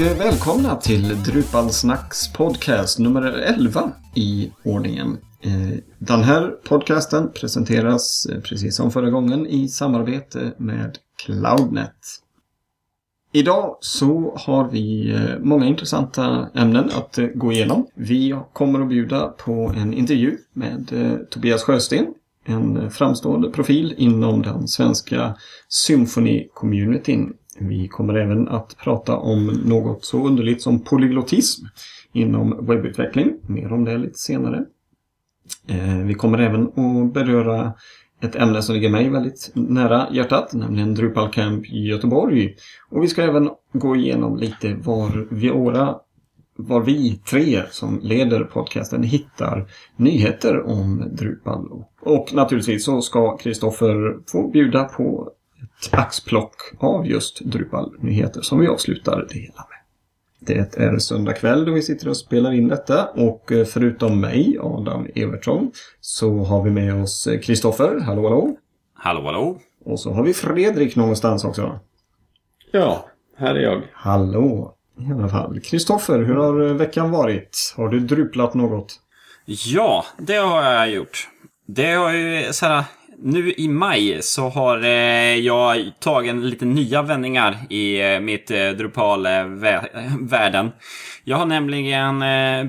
Och välkomna till Drupalsnacks podcast nummer 11 i ordningen. Eh, den här podcasten presenteras eh, precis som förra gången i samarbete med Cloudnet. Idag så har vi många intressanta ämnen att gå igenom. Vi kommer att bjuda på en intervju med Tobias Sjösten, en framstående profil inom den svenska symfoni-communityn. Vi kommer även att prata om något så underligt som polyglottism inom webbutveckling. Mer om det lite senare. Eh, vi kommer även att beröra ett ämne som ligger mig väldigt nära hjärtat, nämligen Drupal Camp i Göteborg. Och vi ska även gå igenom lite var vi, åra, var vi tre som leder podcasten hittar nyheter om Drupal. Och naturligtvis så ska Kristoffer få bjuda på ett axplock av just Drupal-nyheter som vi avslutar det hela med. Det är söndag kväll då vi sitter och spelar in detta och eh, förutom mig, Adam Evertsson, så har vi med oss Kristoffer. Hallå hallå! Hallå hallå! Och så har vi Fredrik någonstans också. Ja, här är jag. Hallå! I alla fall. Kristoffer, hur har eh, veckan varit? Har du druplat något? Ja, det har jag gjort. Det har ju så här, nu i maj så har eh, jag tagit lite nya vändningar i eh, mitt eh, Drupal-världen. Eh, jag har nämligen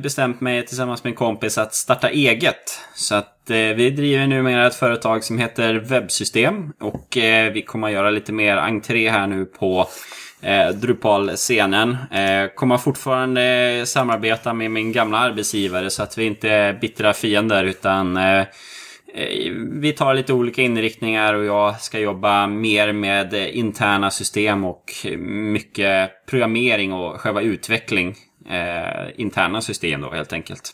bestämt mig tillsammans med en kompis att starta eget. Så att vi driver numera ett företag som heter Webbsystem. Och vi kommer att göra lite mer entré här nu på Drupal-scenen. kommer fortfarande samarbeta med min gamla arbetsgivare så att vi inte är bittra fiender utan Eh, vi tar lite olika inriktningar och jag ska jobba mer med interna system och mycket programmering och själva utveckling. Eh, interna system då helt enkelt.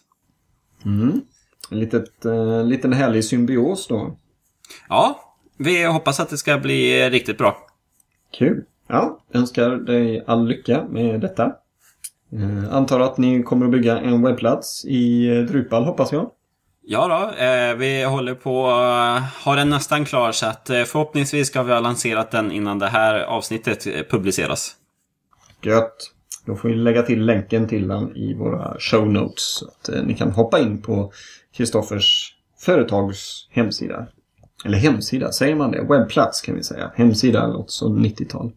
Mm. En litet, eh, liten härlig symbios då. Ja, vi hoppas att det ska bli riktigt bra. Kul. Ja, önskar dig all lycka med detta. Eh, antar att ni kommer att bygga en webbplats i Drupal hoppas jag. Ja då, eh, vi håller på eh, att uh, ha den nästan klar så att uh, förhoppningsvis ska vi ha lanserat den innan det här avsnittet eh, publiceras. Gött! Då får vi lägga till länken till den i våra show notes så att eh, ni kan hoppa in på Kristoffers företags hemsida. Eller hemsida, säger man det? Webbplats kan vi säga. Hemsida låter som 90-tal.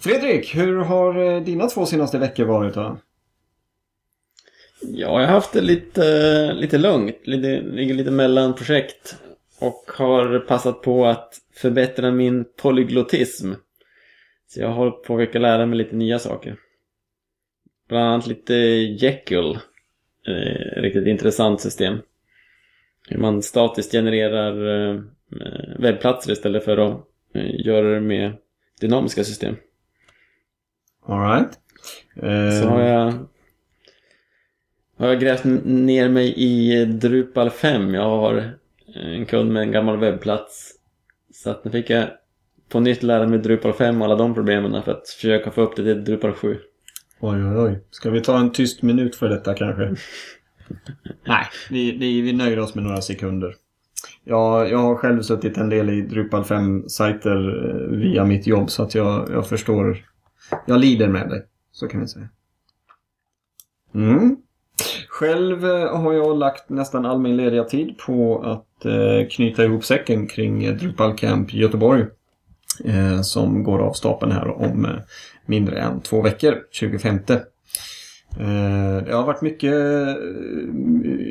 Fredrik, hur har dina två senaste veckor varit då? Ja, jag har haft det lite, lite lugnt. Lite, ligger lite mellan projekt. Och har passat på att förbättra min polyglottism. Så jag har hållit på att försöka lära mig lite nya saker. Bland annat lite Jekyll. Eh, riktigt intressant system. Hur man statiskt genererar eh, webbplatser istället för att eh, göra det med dynamiska system. Alright. Uh... Så har jag har jag grävt ner mig i Drupal 5. Jag har en kund med en gammal webbplats. Så att nu fick jag på nytt lära mig Drupal 5 och alla de problemen för att försöka få upp det till Drupal 7. Oj, oj, oj. Ska vi ta en tyst minut för detta kanske? Nej, vi, vi, vi nöjer oss med några sekunder. Ja, jag har själv suttit en del i Drupal 5-sajter eh, via mitt jobb så att jag, jag förstår. Jag lider med dig, så kan vi säga. Mm. Själv eh, har jag lagt nästan all min lediga tid på att eh, knyta ihop säcken kring eh, Drupal Camp Göteborg. Som går av stapeln här om mindre än två veckor, 25. Det har varit mycket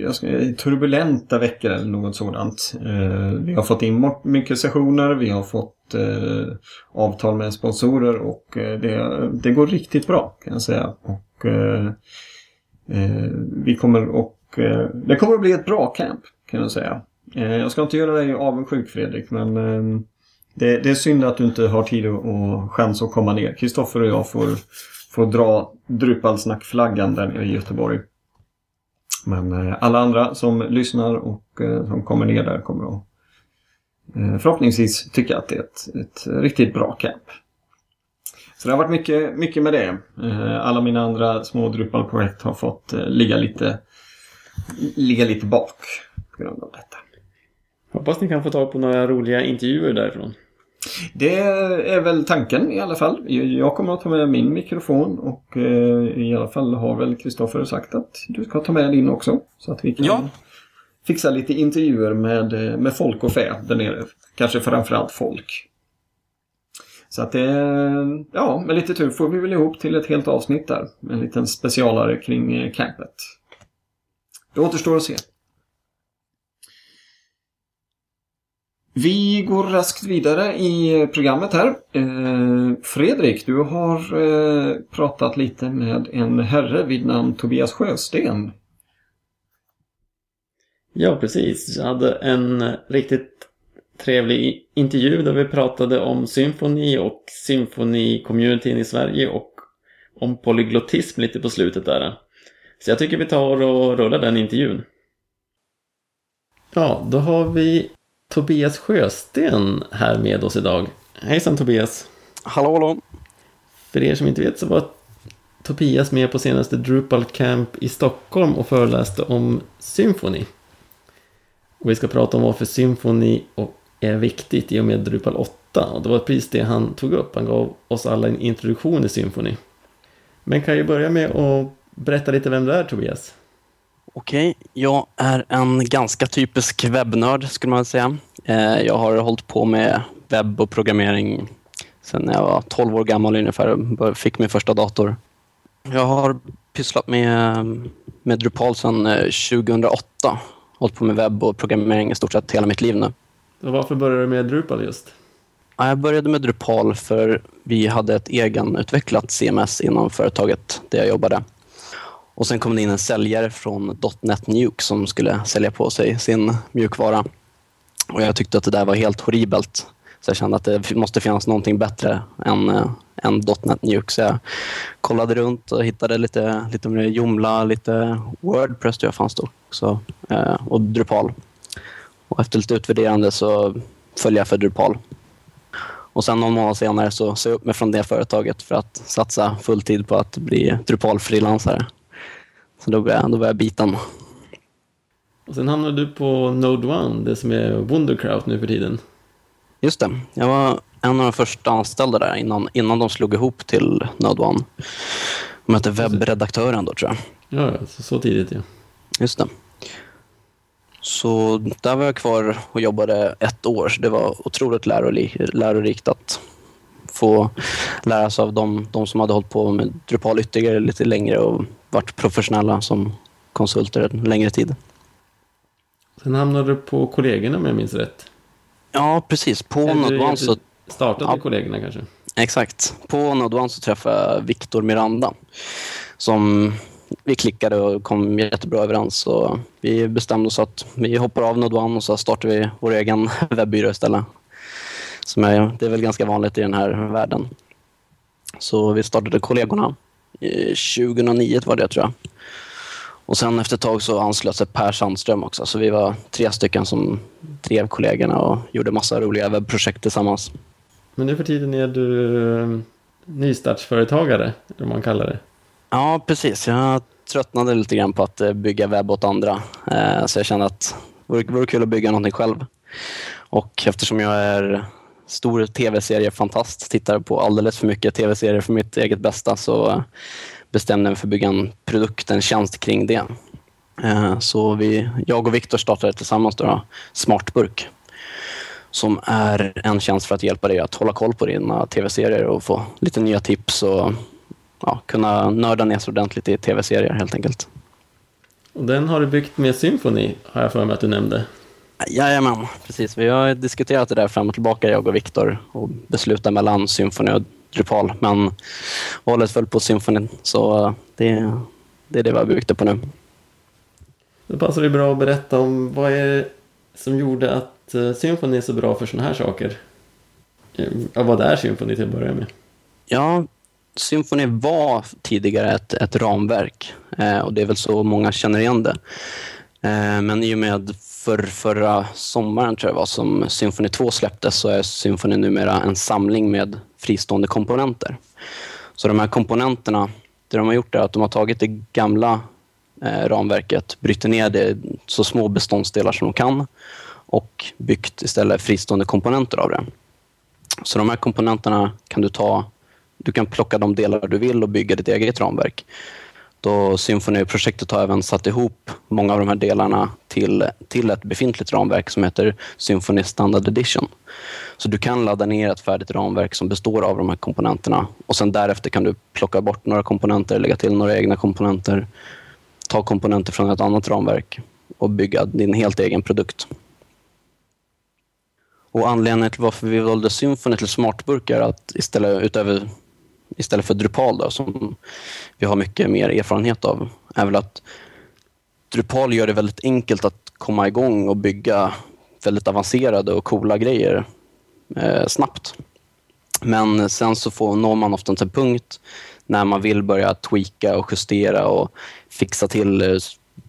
jag ska, turbulenta veckor eller något sådant. Vi har fått in mycket sessioner, vi har fått avtal med sponsorer och det, det går riktigt bra kan jag säga. Och Eh, vi kommer och, eh, det kommer att bli ett bra camp kan jag säga. Eh, jag ska inte göra dig avundsjuk Fredrik men ehm, det, det, är synd att du inte har tid och chans att komma ner. Kristoffer och jag får, får dra Drupalsnackflaggan där nere i Göteborg. Men eh, alla andra som lyssnar och eh, som kommer ner där kommer att förhoppningsvis tycka att det är ett, ett riktigt bra camp. Så det har varit mycket, mycket med det. Eh, alla mina andra små Drupal-projekt har fått eh, ligga lite, ligga lite bak på grund av detta. Hoppas ni kan få tag på några roliga intervjuer därifrån. Det är väl tanken i alla fall. Jag kommer att ta med min mikrofon och eh, i alla fall har väl Kristoffer sagt att du ska ta med din också. Så att vi kan Ja. fixa lite intervjuer med, med folk och fä där nere. Kanske framförallt folk. Så att det, ja, med lite tur får vi väl ihop till ett helt avsnitt där. En liten specialare kring eh, campet. Det återstår att se. Vi går raskt vidare i programmet här. Eh, Fredrik, du har eh, pratat lite med en herre vid namn Tobias Sjösten. Ja, precis. Jag hade en riktigt trevlig intervju där vi pratade om symfoni och symfoni-communityn i Sverige och om polyglottism lite på slutet där. Så jag tycker vi tar och rullar den intervjun. Ja, då har vi Tobias Sjösten här med oss idag. Hejsan Tobias! Hallå, hallå. För er som inte vet så var Tobias med på senaste Drupal Camp i Stockholm och föreläste om symfoni. Och vi ska prata om varför symfoni och- är viktigt i och med Drupal 8. Och det var precis det han tog upp. Han gav oss alla en introduktion i Symfony. Men kan ju börja med att berätta lite vem du är Tobias. Okej, jag är en ganska typisk webbnörd skulle man säga. Eh, jag har hållit på med webb och programmering sedan jag var 12 år gammal ungefär och fick min första dator. Jag har pysslat med, med Drupal sedan eh, 2008. Hållit på med webb och programmering i stort sett hela mitt liv nu. Och varför började du med Drupal just? Ja, Jag började med Drupal för vi hade ett egenutvecklat CMS inom företaget där jag jobbade. Och sen kom det in en säljare från .NET Nuke som skulle sälja på sig sin mjukvara. Och jag tyckte att det där var helt horribelt. Så jag kände att det måste finnas någonting bättre än, eh, än .NET Nuke. Så jag kollade runt och hittade lite, lite mer Joomla, lite Wordpress tror jag fanns då också. Eh, och Drupal. Och efter lite utvärderande så föll jag för Drupal. Och sen någon månad senare så sa jag upp mig från det företaget för att satsa fulltid på att bli Drupal-frilansare. Så då var jag, då jag biten. Och sen hamnade du på Node One, det som är Wunderkraut nu för tiden. Just det, jag var en av de första anställda där innan, innan de slog ihop till Node One. De hette webbredaktören då tror jag. Ja, ja, så, så tidigt ja. Just det. Så där var jag kvar och jobbade ett år. Så det var otroligt lärori- lärorikt att få lära sig av de, de som hade hållit på med Drupal ytterligare lite längre och varit professionella som konsulter en längre tid. Sen hamnade du på kollegorna om jag minns rätt. Ja, precis. På Eller Node One du så startade Ja. kollegorna kanske? Exakt. På Node One så träffade jag Victor Miranda. Som vi klickade och kom jättebra överens. Så vi bestämde oss att vi hoppar av Node och så startar vi vår egen webbyrå istället. Som är, det är väl ganska vanligt i den här världen. Så vi startade kollegorna. 2009 var det tror jag. Och sen efter ett tag så anslöt sig Per Sandström också. Så vi var tre stycken som drev kollegorna och gjorde massa roliga webbprojekt tillsammans. Men nu för tiden är du eh, nystartsföretagare, eller vad man kallar det. Ja, precis. Jag tröttnade lite grann på att eh, bygga webb åt andra. Eh, så jag kände att det vore, vore kul att bygga någonting själv. Och eftersom jag är stor tv-seriefantast, tittar på alldeles för mycket tv-serier för mitt eget bästa, så bestämde jag mig för att bygga en produkt, en tjänst kring det. Eh, så vi, jag och Viktor startade tillsammans då, Smartburk som är en tjänst för att hjälpa dig att hålla koll på dina tv-serier och få lite nya tips och ja, kunna nörda ner sig ordentligt i tv-serier helt enkelt. Och den har du byggt med Symfony, har jag för mig att du nämnde. Jajamän, precis. Vi har diskuterat det där fram och tillbaka, jag och Viktor, och beslutat mellan Symfony och Drupal. Men valet föll på Symfony, så det, det är det vi har byggt på nu. Då passar det bra att berätta om vad är det som gjorde att eh, Symfony är så bra för sådana här saker. Eh, Ja, vad är Symfony till att börja med? Ja, Symfoni var tidigare ett, ett ramverk eh, och det är väl så många känner igen det. Eh, men i och med för, förra sommaren tror jag det var som Symfoni 2 släpptes så är Symfoni numera en samling med fristående komponenter. Så de här komponenterna, det de har gjort är att de har tagit det gamla eh, ramverket, bryter ner det i så små beståndsdelar som de kan och byggt istället fristående komponenter av det. Så de här komponenterna kan du ta, du kan plocka de delar du vill och bygga ditt eget ramverk. Då Symfony-projektet har även satt ihop många av de här delarna till, till ett befintligt ramverk som heter Symfony Standard Edition. Så du kan ladda ner ett färdigt ramverk som består av de här komponenterna och sen därefter kan du plocka bort några komponenter, lägga till några egna komponenter, ta komponenter från ett annat ramverk och bygga din helt egen produkt. Och anledningen till varför vi valde Symfony till smartburk är att istället, utöver, istället för Drupal då, som vi har mycket mer erfarenhet av, är väl att Drupal gör det väldigt enkelt att komma igång och bygga väldigt avancerade och coola grejer eh, snabbt. Men sen så får, når man ofta en punkt när man vill börja tweaka och justera och fixa till eh,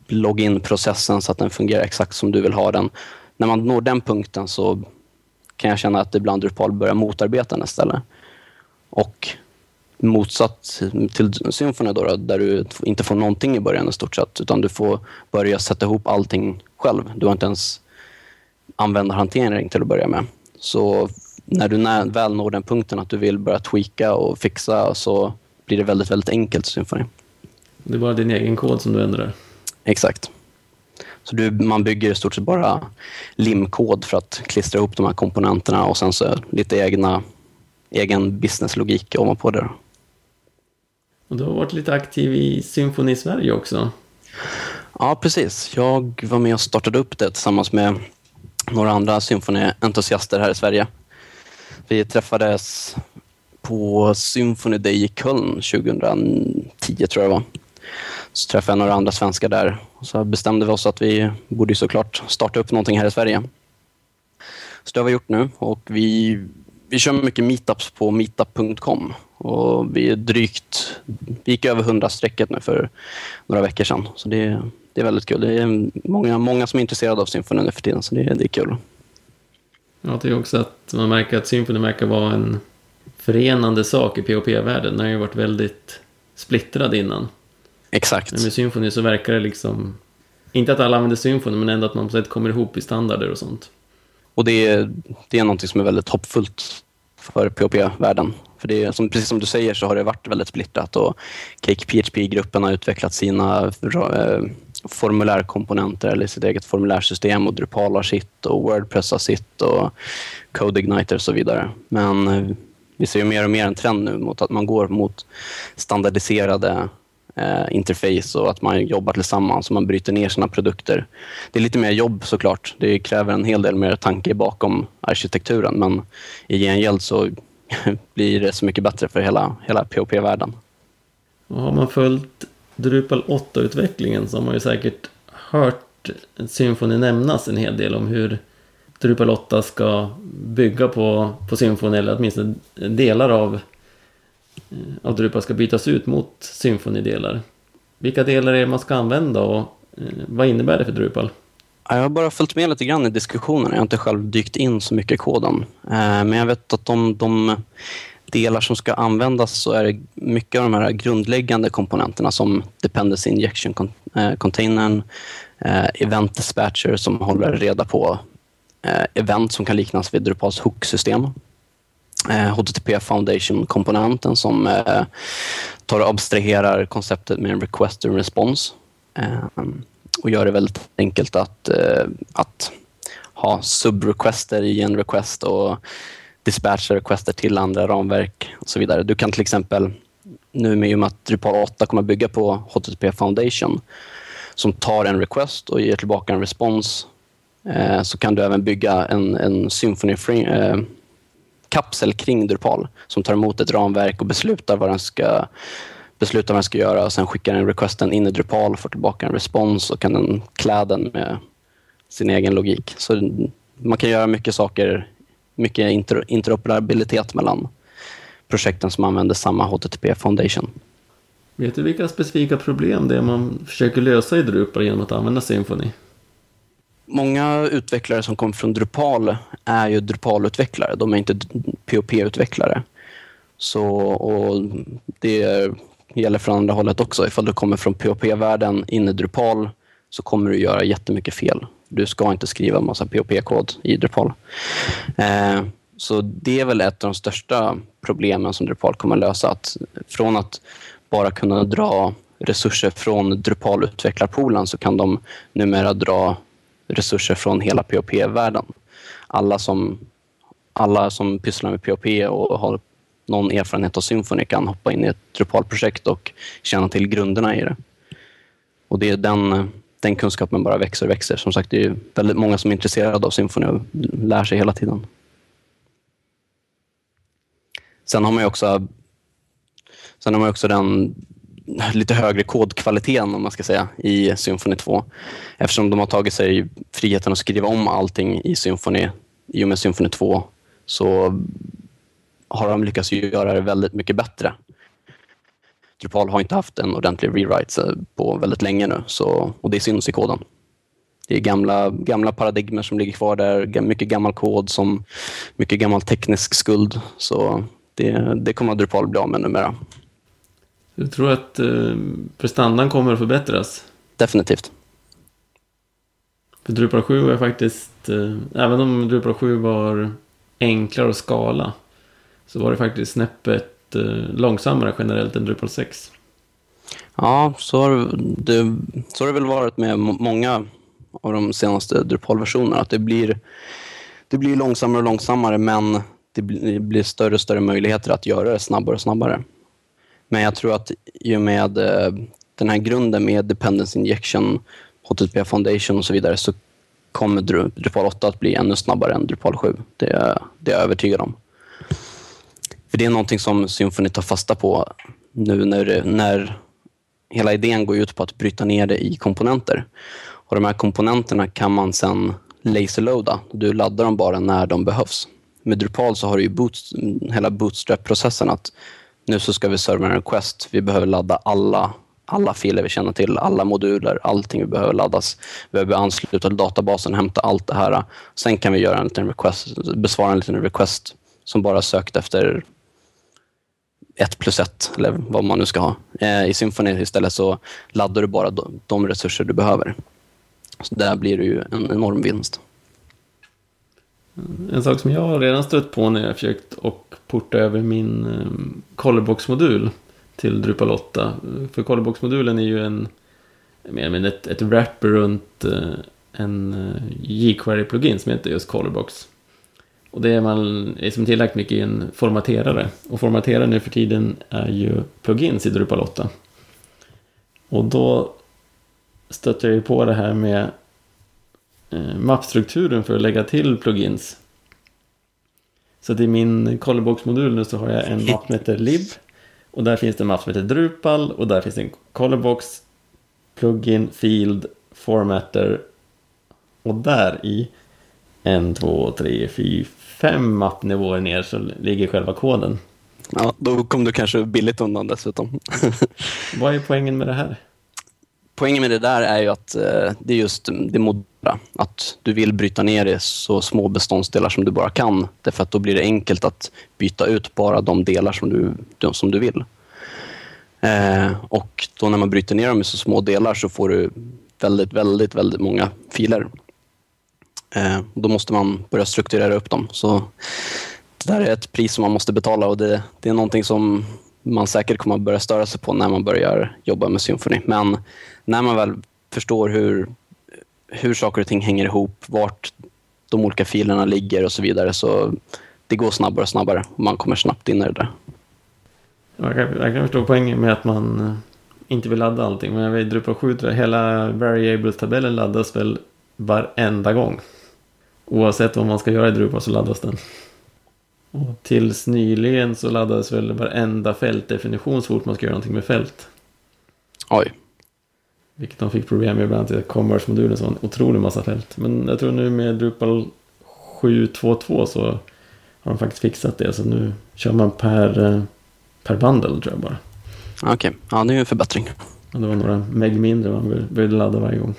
login-processen så att den fungerar exakt som du vill ha den. När man når den punkten så kan jag känna att ibland Drupal börjar motarbeta den istället. Och motsatt till Symfony då, där du inte får någonting i början i stort sett, utan du får börja sätta ihop allting själv. Du har inte ens användarhantering till att börja med. Så när du väl når den punkten att du vill börja tweaka och fixa så blir det väldigt, väldigt enkelt i Symfony. Det är bara din egen kod som du ändrar? Exakt. Så du, man bygger i stort sett bara limkod för att klistra ihop de här komponenterna och sen så lite egna, egen businesslogik ovanpå det. Och du har varit lite aktiv i Symfoni Sverige också. Ja, precis. Jag var med och startade upp det tillsammans med några andra symfonientusiaster här i Sverige. Vi träffades på Symphony Day i Köln 2010, tror jag det var. Så träffade jag några andra svenskar där. Och så bestämde vi oss att vi borde såklart starta upp någonting här i Sverige. Så det har vi gjort nu och vi, vi kör mycket meetups på meetup.com. Och vi är drygt, vi gick över 100 strecket nu för några veckor sedan. Så det, det är väldigt kul. Det är många, många som är intresserade av Symfony nu för tiden, så det, det är kul. Jag tycker också att man märker att Symfony verkar vara en förenande sak i POP-världen. Den har ju varit väldigt splittrad innan. Exakt. Men med Symfony så verkar det liksom, inte att alla använder Symfony, men ändå att man på sätt kommer ihop i standarder och sånt. Och det är, det är någonting som är väldigt hoppfullt för POP-världen. För det är, som, precis som du säger så har det varit väldigt splittrat och Cake PHP-gruppen har utvecklat sina eh, formulärkomponenter eller sitt eget formulärsystem och Drupal har sitt och Wordpress har sitt och CodeIgniter och så vidare. Men eh, vi ser ju mer och mer en trend nu mot att man går mot standardiserade eh, interface och att man jobbar tillsammans och man bryter ner sina produkter. Det är lite mer jobb såklart. Det kräver en hel del mer tanke bakom arkitekturen men i gengäld så blir det så mycket bättre för hela, hela POP-världen. har man följt Drupal 8-utvecklingen så har man ju säkert hört Symfoni nämnas en hel del om hur Drupal 8 ska bygga på, på Symfoni eller åtminstone delar av, eh, av Drupal ska bytas ut mot Symfoni-delar. Vilka delar är det man ska använda och eh, vad innebär det för Drupal? Jag har bara följt med lite grann i diskussionen. Jag har inte själv dykt in så mycket i koden. Eh, men jag vet att de, de delar som ska användas så är det mycket av de här grundläggande komponenterna som Dependency Injection eh, Containern, eh, Event Dispatcher som håller reda på event som kan liknas vid Drupals hook-system. HTTP Foundation-komponenten som eh, tar och abstraherar konceptet med en request and response och gör det väldigt enkelt att, eh, att ha subrequester i en request och dispatcha requester till andra ramverk och så vidare. Du kan till exempel, nu med och med att Drupal 8 kommer bygga på HTTP Foundation, som tar en request och ger tillbaka en respons Eh, så kan du även bygga en, en Symphony eh, kapsel kring Drupal som tar emot ett ramverk och beslutar vad den ska beslutar vad den ska göra och sen skickar den requesten in i Drupal, får tillbaka en respons och kan den klä den med sin egen logik. Så man kan göra mycket saker, mycket inter interoperabilitet mellan projekten som använder samma HTTP Foundation. Vet du vilka specifika problem det är man försöker lösa i Drupal genom att använda Symfony? Många utvecklare som kommer från Drupal är ju Drupal-utvecklare. De är inte POP-utvecklare. Så, och det gäller från andra hållet också. Ifall du kommer från POP-världen in i Drupal så kommer du göra jättemycket fel. Du ska inte skriva en massa POP-kod i Drupal. Eh, Så det är väl ett av de största problemen som Drupal kommer att lösa. Att från att bara kunna dra resurser från Drupal-utvecklarpoolen så kan de numera dra resurser från hela POP-världen. Alla som, alla som pysslar med POP och har någon erfarenhet av Symfony kan hoppa in i ett Drupal-projekt och känna till grunderna i det. Och det är den, den kunskapen bara växer och växer. Som sagt, det är väldigt många som är intresserade av Symfony och lär sig hela tiden. Sen har man ju också, sen har man också den lite högre kodkvaliteten om man ska säga i Symfony 2. Eftersom de har tagit sig friheten att skriva om allting i Symfony i och med Symfony 2 så har de lyckats göra det väldigt mycket bättre. Drupal har inte haft en ordentlig rewrite på väldigt länge nu så, och det syns i koden. Det är gamla, gamla paradigmer som ligger kvar där, mycket gammal kod, som mycket gammal teknisk skuld. Så det, det kommer Drupal bli av med numera. Du tror att eh, prestandan kommer att förbättras? Definitivt. För Drupal 7 var faktiskt, eh, även om Drupal 7 var enklare att skala, så var det faktiskt snäppet eh, långsammare generellt än Drupal 6. Ja, så har det, så har det väl varit med många av de senaste Drupal-versionerna. Att det blir, det blir långsammare och långsammare, men det blir större och större möjligheter att göra det snabbare och snabbare. Men jag tror att i och med eh, den här grunden med Dependence Injection, HTTP Foundation och så vidare så kommer Drupal 8 att bli ännu snabbare än Drupal 7. Det det är jag övertygad om. För det är någonting som Symfony tar fasta på nu när, när hela idén går ut på att bryta ner det i komponenter. Och De här komponenterna kan man sen laserloada. Du laddar dem bara när de behövs. Med Drupal så har du ju boot, hela bootstrap-processen att nu så ska vi serva en request. Vi behöver ladda alla, alla filer vi känner till, alla moduler, allting vi behöver laddas. Vi behöver ansluta till databasen, hämta allt det här. Sen kan vi göra en liten request, besvara en liten request som bara sökt efter ett plus ett, eller vad man nu ska ha. Eh, I Symfony istället så laddar du bara de resurser du behöver. Så där blir det ju en enorm vinst. Mm. En sak som jag har redan stött på när jag försökt och porta över min eh, Colorbox-modul till Drupal 8. För Colorbox-modulen är ju en, men ett, ett wrapper runt eh, en jQuery-plugin som heter just Colorbox. Och det är, man, liksom tillagt mycket i en formaterare. Och formaterare nu för tiden är ju plugins i Drupal 8. Och då stötte jag ju på det här med eh, mappstrukturen för att lägga till plugins. Så att i min Colorbox-modul nu så har jag en mapp som heter lib. Och där finns det en mapp som heter Drupal och där finns det en Colorbox, plugin, field, formatter. Och där i en, två, tre, fyra, fem mappnivåer ner så ligger själva koden. Ja, då kom du kanske billigt undan dessutom. Vad är poängen med det här? Poängen med det där är ju att eh, det är just det modulära. Att du vill bryta ner det så små beståndsdelar som du bara kan. Därför att då blir det enkelt att byta ut bara de delar som du, som du vill. Eh, och då när man bryter ner dem i så små delar så får du väldigt, väldigt, väldigt många filer. Eh, då måste man börja strukturera upp dem. Så det där är ett pris som man måste betala och det, det är någonting som man säkert kommer att börja störa sig på när man börjar jobba med symfoni. Men när man väl förstår hur, hur saker och ting hänger ihop, vart de olika filerna ligger och så vidare, så det går snabbare och snabbare man kommer snabbt in i det där. Jag kan, jag kan förstå poängen med att man eh, inte vill ladda allting. Men jag vet Drupal 7, hela variable-tabellen laddas väl varenda gång. Oavsett vad man ska göra i Drupal så laddas den. Och tills nyligen så laddades väl varenda fältdefinition så fort man ska göra någonting med fält. Oj. Vilket de fick problem med ibland till Commerce-modulen som var en otrolig massa fält. Men jag tror nu med Drupal 7.2.2 så har de faktiskt fixat det. Så nu kör man per, eh, per bundle tror jag bara. Okej, okay. ja det är ju en förbättring. Och det var några meg mindre man behövde ladda varje gång.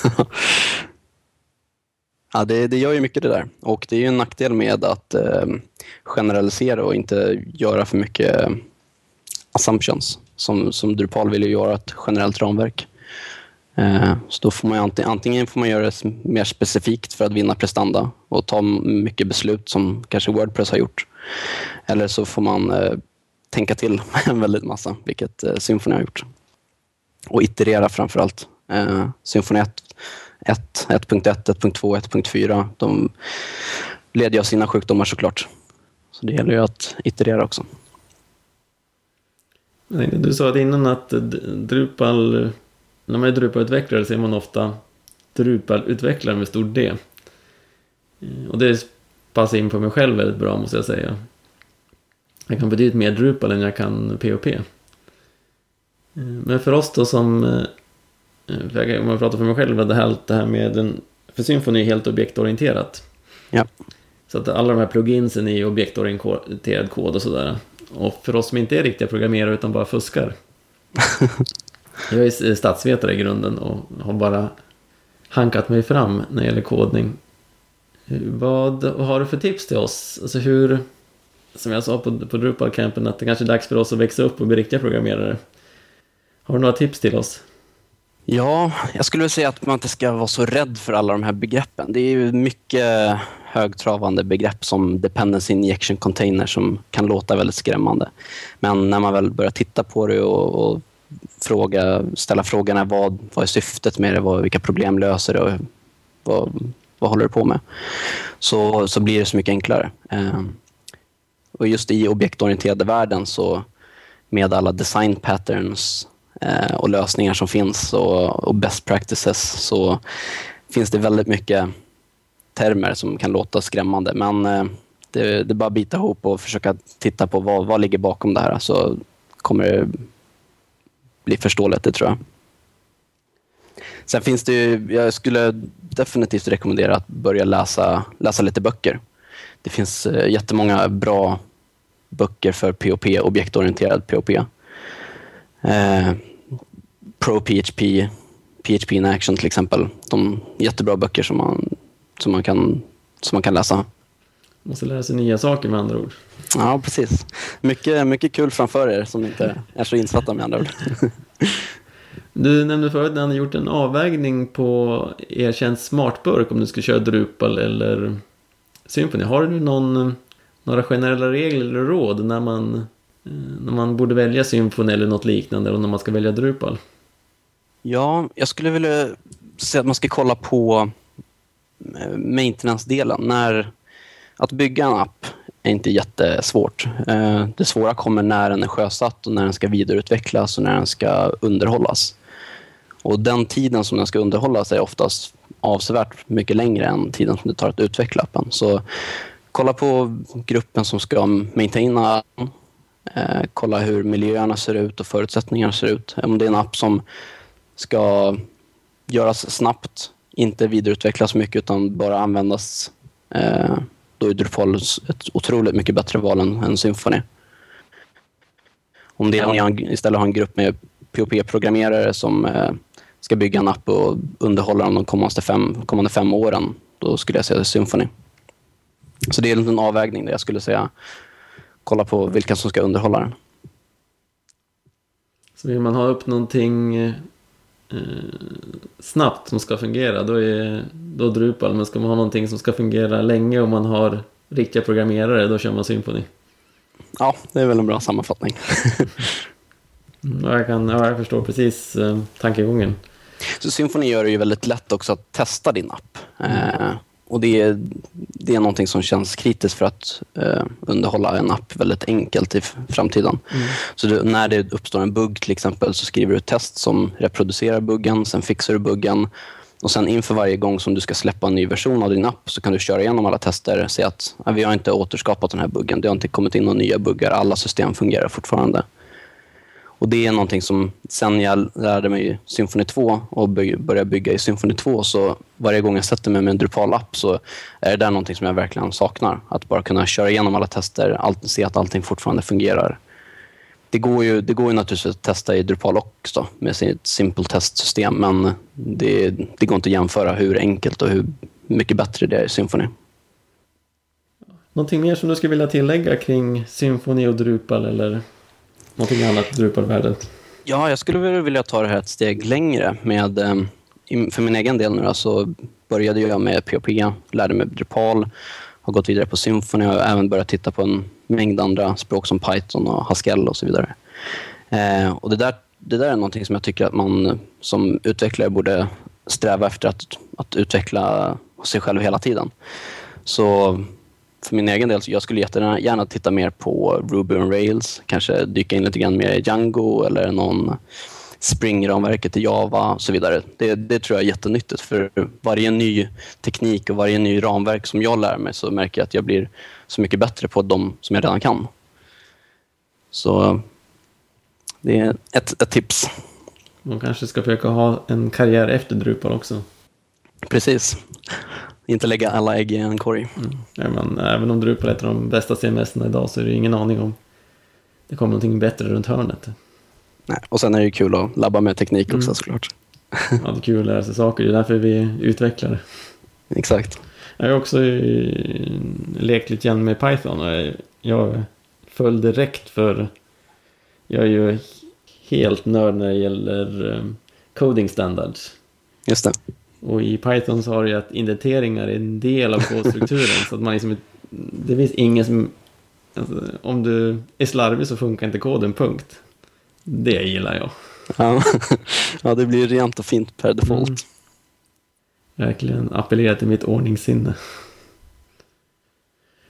Ja, det, det gör ju mycket det där. Och det är ju en nackdel med att eh, generalisera och inte göra för mycket eh, assumptions. Som, som Drupal vill ju göra ett generellt ramverk. Eh, så då får man antingen, antingen får man göra det mer specifikt för att vinna prestanda och ta mycket beslut som kanske Wordpress har gjort. Eller så får man eh, tänka till en väldigt massa, vilket eh, Symfony har gjort. Och iterera framför allt. Eh, Symfony 1, 1, 1.1, 1.2, 1.4, de leder ju av sina sjukdomar såklart. Så det gäller ju att iterera också. Du sa att innan att Drupal, när man är Drupal-utvecklare så är man ofta Drupal-utvecklare med stor D. Eh, och det passar in på mig själv väldigt bra måste jag säga. Jag kan betydligt mer Drupal än jag kan POP. Eh, men för oss då som, eh, eh, om jag pratar för mig själv, det här, det här med en, för Symfony är helt objektorienterat. Ja. Så att alla de här pluginsen är objektorienterad kod och sådär. Och för oss som inte är riktiga programmerare utan bara fuskar. jag är statsvetare i grunden och har bara hankat mig fram när det gäller kodning. Vad har du för tips till oss? Alltså hur, som jag sa på, på Drupal-campen, att det kanske är dags för oss att växa upp och bli riktiga programmerare. Har du några tips till oss? Ja, jag skulle säga att man inte ska vara så rädd för alla de här begreppen. Det är ju mycket högtravande begrepp som dependency injection container som kan låta väldigt skrämmande. Men när man väl börjar titta på det och, och fråga, ställa frågorna vad, vad är syftet med det, vad, vilka problem löser det och vad, vad håller du på med? Så, så blir det så mycket enklare. Eh, och just i objektorienterade världen så med alla design patterns eh, och lösningar som finns och, och best practices så finns det väldigt mycket termer som kan låta skrämmande. Men eh, det, det är bara att bita ihop och försöka titta på vad, vad ligger bakom det här. Så kommer det bli förståeligt, det tror jag. Sen finns det ju, jag skulle definitivt rekommendera att börja läsa, läsa lite böcker. Det finns eh, jättemånga bra böcker för POP, objektorienterad POP. Eh, Pro PHP, PHP in Action till exempel. De jättebra böcker som man som man kan, som man kan läsa. Måste lära sig nya saker med andra ord. Ja, precis. Mycket, mycket kul framför er som inte är så insatta med andra ord. Du nämnde förut att ni gjort en avvägning på erkänd smartburk om du skulle köra Drupal eller Symfony. Har du någon, några generella regler eller råd när man, Eh, när man borde välja Symfon eller något liknande och när man ska välja Drupal? Ja, jag skulle vilja säga att man ska kolla på eh, maintenance-delen. När, att bygga en app är inte jättesvårt. Eh, det svåra kommer när den är sjösatt och när den ska vidareutvecklas och när den ska underhållas. Och den tiden som den ska underhållas är oftast avsevärt mycket längre än tiden som det tar att utveckla appen. Så kolla på gruppen som ska maintaina eh, kolla hur miljöerna ser ut och förutsättningarna ser ut. Om det är en app som ska göras snabbt inte vidareutvecklas mycket utan bara användas. Eh, då är Drupal ett otroligt mycket bättre val än, än Symfony. Om det är istället har en grupp med POP-programmerare som eh, ska bygga en app och underhålla den de kommande fem, kommande fem åren, då skulle jag säga Symfony. Så det är en avvägning där jag skulle säga kolla på vilka som ska underhålla den. Så vill man ha upp någonting eh, snabbt som ska fungera, då är då Drupal. Men ska man ha någonting som ska fungera länge och man har riktiga programmerare, då kör man Symfony. Ja, det är väl en bra sammanfattning. Mm, jag, kan, ja, jag förstår precis eh, tankegången. Så Symfony gör det ju väldigt lätt också att testa din app. Mm. Och det är, det är någonting som känns kritiskt för att eh, underhålla en app väldigt enkelt i framtiden. Mm. Så du, när det uppstår en bugg till exempel så skriver du ett test som reproducerar buggen, sen fixar du buggen och sen inför varje gång som du ska släppa en ny version av din app så kan du köra igenom alla tester och se att vi har inte återskapat den här buggen. Det har inte kommit in några nya buggar. Alla system fungerar fortfarande. Och det är någonting som sen jag lärde mig Symfony 2 och började bygga i Symfony 2 så varje gång jag sätter mig med en Drupal-app så är det där någonting som jag verkligen saknar. Att bara kunna köra igenom alla tester, allt, se att allting fortfarande fungerar. Det går ju, det går ju naturligtvis att testa i Drupal också med sitt simple test-system men det, det går inte att jämföra hur enkelt och hur mycket bättre det är i Symfony. Någonting mer som du skulle vilja tillägga kring Symfony och Drupal eller någonting annat Drupal-världen? Ja, jag skulle väl vilja ta det här ett steg längre. Med, eh, för min egen del nu då, så började jag med POP, lärde mig Drupal, har gått vidare på Symfony och även börjat titta på en mängd andra språk som Python och Haskell och så vidare. Eh, och det där, det där är någonting som jag tycker att man som utvecklare borde sträva efter att, att utveckla sig själv hela tiden. Så för min egen del, så jag skulle jättegärna gärna titta mer på Ruby on Rails, kanske dyka in lite grann mer i Django eller någon Spring-ramverket i Java och så vidare. Det, det tror jag är jättenyttigt för varje ny teknik och varje ny ramverk som jag lär mig så märker jag att jag blir så mycket bättre på de som jag redan kan. Så det är ett, ett tips. Man kanske ska försöka ha en karriär efter Drupal också. Precis. Inte lägga alla ägg i en korg. Ja, men, även om Drupal är ett av de bästa cms idag så är det ingen aning om det kommer någonting bättre runt hörnet. Nej. Och sen är det ju kul att labba med teknik också Mm. såklart. Ja, det är kul att lära sig saker, det är därför vi utvecklar. Exakt. Jag har också eh, lekt lite grann med Python och jag- jag föll direkt för jag är ju helt nörd när det gäller eh, coding standards. Just det. Och i Python så har du ju att indenteringar är en del av kodstrukturen. så att man liksom, det finns ingen som... Alltså, om du är slarvig så funkar inte koden, punkt. Det gillar jag. Ja. ja, det blir rent och fint per default. Mm. Verkligen appellerar till mitt ordningssinne.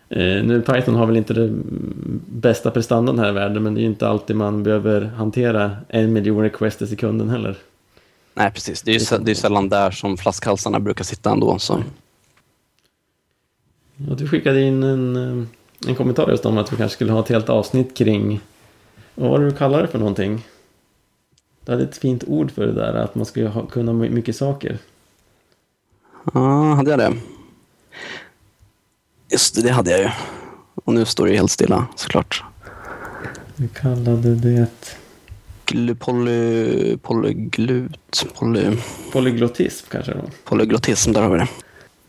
Eh, nu Python har väl inte det bästa prestandan här i världen men det är ju inte alltid man behöver hantera en miljon requests i sekunden heller. Nej, precis. Det är ju det är sällan där som flaskhalsarna brukar sitta ändå. Så. Och du skickade in en, eh, en kommentar just om att vi kanske skulle ha ett helt avsnitt kring vad var det du kallar det för någonting? Du hade ett fint ord för det där, att man skulle ha, kunna my- mycket saker. Ja, hade jag det? Just det, det hade jag ju. Och nu står det helt stilla såklart. Vi kallade det Glu, poly, polyglut, poly, polyglottism kanske då. polyglottism, där har vi det.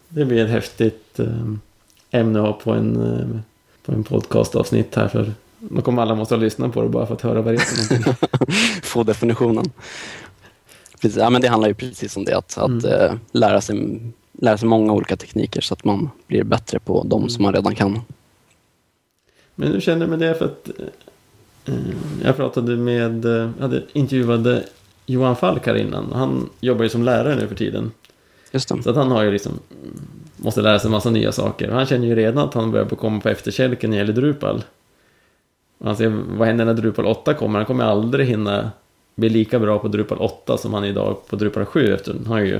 Det blir ett häftigt eh, ämne att ha på en, eh, på en podcastavsnitt här för då kommer alla måste ha lyssnat på det bara för att höra vad det är. Få definitionen. Precis, ja, men det handlar ju precis om det, att, att Mm. eh, lära, sig, lära sig många olika tekniker så att man blir bättre på de som man redan kan. Men hur känner du med det? För att jag pratade med, eh, hade intervjuade Johan Falk här innan. Han jobbar ju som lärare nu för tiden. Just det. Så att han har ju liksom, måste lära sig en massa nya saker. Han känner ju redan att han börjar på komma på efterkälken när det gäller Drupal. Och han säger, vad händer när Drupal 8 kommer? Han kommer aldrig hinna bli lika bra på Drupal 8 som han är idag på Drupal 7 efter han har ju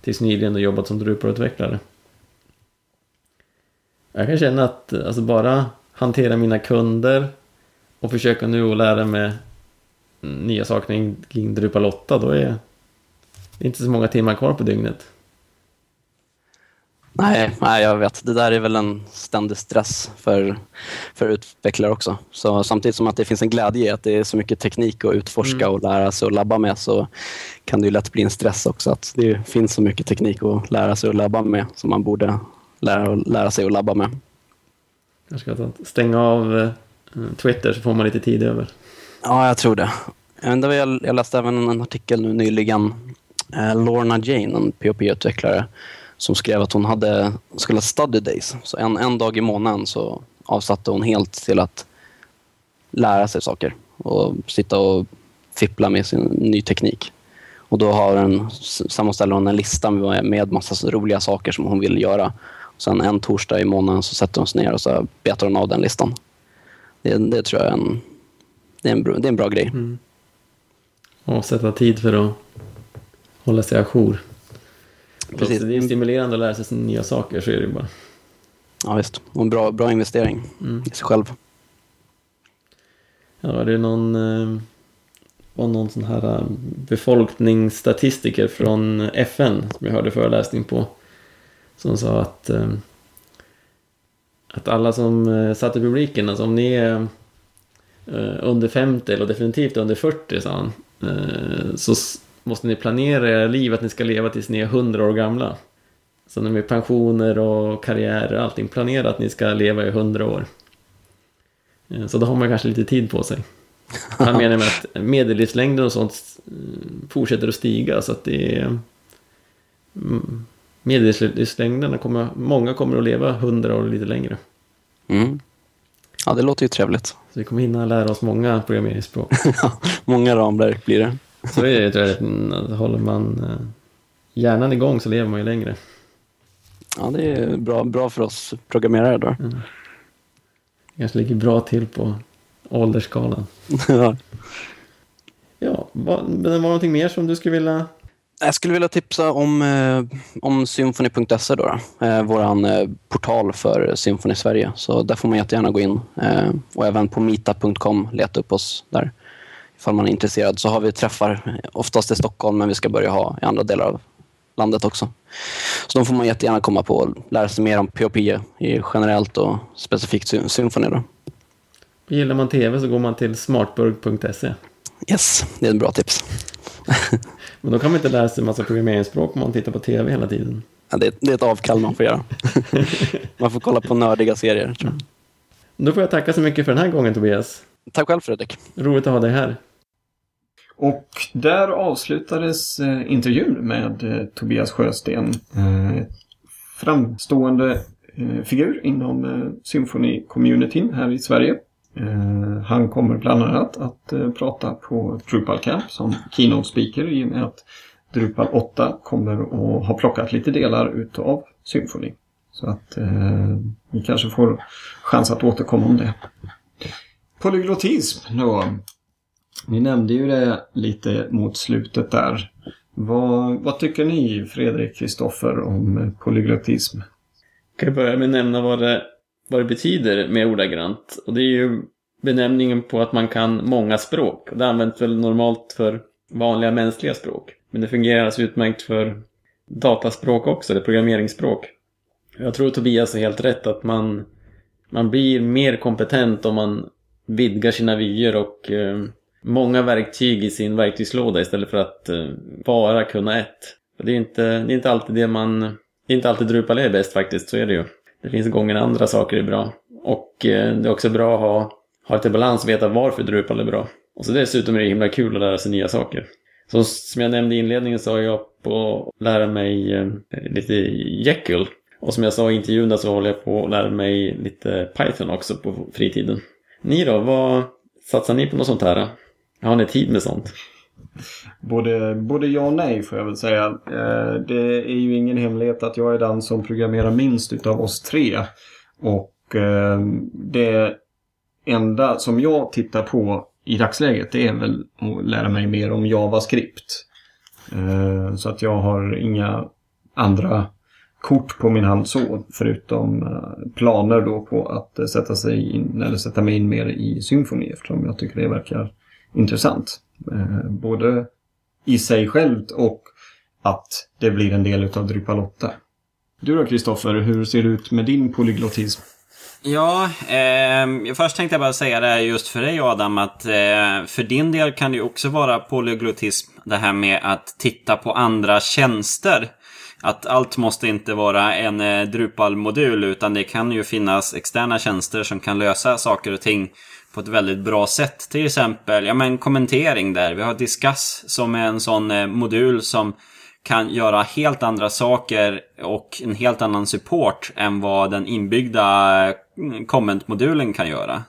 tills nyligen jobbat som Drupal-utvecklare. Jag kan känna att alltså bara hantera mina kunder och försöka nu att lära mig nya saker kring Drupal 8, då är det inte så många timmar kvar på dygnet. Nej, nej, jag vet. Det där är väl en ständig stress för, för utvecklare också. Så samtidigt som att det finns en glädje i att det är så mycket teknik att utforska och lära sig och labba med så kan det ju lätt bli en stress också. Att det finns så mycket teknik att lära sig och labba med som man borde lära, lära sig att labba med. Kanske ska stänga av eh, Eh, Twitter så får man lite tid över. Ja, jag tror det. Jag, jag, läste även en artikel nu nyligen. Eh, Lorna Jane, en POP-utvecklare, som skrev att hon hade så kallade study days. Så en, en dag i månaden så avsatte hon helt till att lära sig saker och sitta och fippla med sin ny teknik. Och då har en, sammanställer hon en lista med, med massa roliga saker som hon vill göra. Sen en torsdag i månaden så sätter hon sig ner och så betar hon av den listan. Det, det tror jag är en, det är en, bra- det är en bra grej. Och sätta tid för att hålla sig ajour. Precis. Det är stimulerande att lära sig nya saker, så är det bara. Ja, visst. Och en bra, bra investering i sig själv. Ja, är det någon, eh, var någon sån här eh, befolkningsstatistiker från FN som jag hörde föreläsning på. Som sa att, eh, att alla som eh, satt i publiken, alltså om ni är eh, under 50 eller definitivt under 40, sa han, eh, så måste ni planera era liv att ni ska leva tills ni är 100 år gamla. Så när med pensioner och karriärer och allting, planera att ni ska leva i 100 år. Så då har man kanske lite tid på sig. Han menar med att medellivslängden och sånt fortsätter att stiga så att det är... Mm, mm, Medellivslängderna kommer, många kommer att leva hundra år lite längre. Mm. Ja, det låter ju trevligt. Så vi kommer hinna lära oss många programmeringsspråk. Många ramverk blir det. Så är det tror jag, håller man eh, hjärnan igång så lever man ju längre. Ja, det är bra, bra för oss programmerare då. Kanske ligger bra till på åldersskalan. Ja. Ja, men var det någonting mer som du skulle vilja... Jag skulle vilja tipsa om, eh, om symfony.se, då, då. Eh, vår eh, portal för Symfony Sverige. Så där får man jättegärna gå in. Eh, och även på meetup.com leta upp oss där. Ifall man är intresserad så har vi träffar oftast i Stockholm men vi ska börja ha i andra delar av landet också. Så de får man jättegärna komma på och lära sig mer om POP generellt och specifikt sy- Symfony. Då. Gillar man tv så går man till smartburg.se. Yes, det är ett bra tips. Men då kan man inte lära sig en massa programmeringsspråk om man tittar på tv hela tiden. Ja, det, är, det är ett avkall man får göra. man får kolla på nördiga serier. Tror jag. Då får jag tacka så mycket för den här gången Tobias. Tack själv Fredrik. Roligt att ha dig här. Och där avslutades eh, intervjun med eh, Tobias Sjösten. Eh, framstående figur inom Symfony-communityn här i Sverige. Eh, han kommer bland annat att eh, prata på Drupal Camp som keynote speaker i och med att Drupal 8 kommer att ha plockat lite delar utav Symfony. Så att eh, vi kanske får chans att återkomma om det. Polyglotism då. Ni nämnde ju det lite mot slutet där. Vad, vad tycker ni, Fredrik Kristoffer, om polyglotism? Jag Kan börja med att nämna vad det, vad det betyder med ordagrant. Och det är ju benämningen på att man kan många språk. Och det används väl normalt för vanliga mänskliga språk. Men det fungerar alltså utmärkt för dataspråk också, eller programmeringsspråk. Jag tror Tobias har helt rätt att man, man blir mer kompetent om man vidgar sina vyer och eh, många verktyg i sin verktygslåda istället för att eh, bara kunna ett. Det, är inte, det är inte alltid det man... Det är inte alltid Drupal är bäst faktiskt, så är det ju. Det finns gånger andra saker är bra. Och eh, det är också bra att ha, ha lite balans och veta varför Drupal är bra. Och så dessutom är det himla kul att lära sig nya saker. Så som jag nämnde i inledningen så har jag på att lära mig eh, lite Jekyll. Och som jag sa i intervjun där så håller jag på att lära mig lite Python också på fritiden. Ni då, vad satsar ni på något sånt här? Har ni tid med sånt? Både, både ja och nej får jag väl säga. Eh, det är ju ingen hemlighet att jag är den som programmerar minst utav oss tre. Och eh, det enda som jag tittar på i dagsläget det är väl att lära mig mer om JavaScript. Eh, så att jag har inga andra kort på min hand så, förutom eh, planer då på att eh, sätta sig in, eller sätta mig in mer i symfoni eftersom jag tycker det verkar intressant. Eh, både i sig självt och att det blir en del utav Drupal 8. Du då Kristoffer, hur ser det ut med din polyglottism? Ja, eh, först tänkte jag bara säga det just för dig Adam, att eh, för din del kan det ju också vara polyglottism, det här med att titta på andra tjänster. Att allt måste inte vara en eh, Drupal-modul, utan det kan ju finnas externa tjänster som kan lösa saker och ting på ett väldigt bra sätt. Till exempel, ja men kommentering där. Vi har Discuss som är en sån eh, modul som kan göra helt andra saker och en helt annan support än vad den inbyggda eh, comment-modulen kan göra.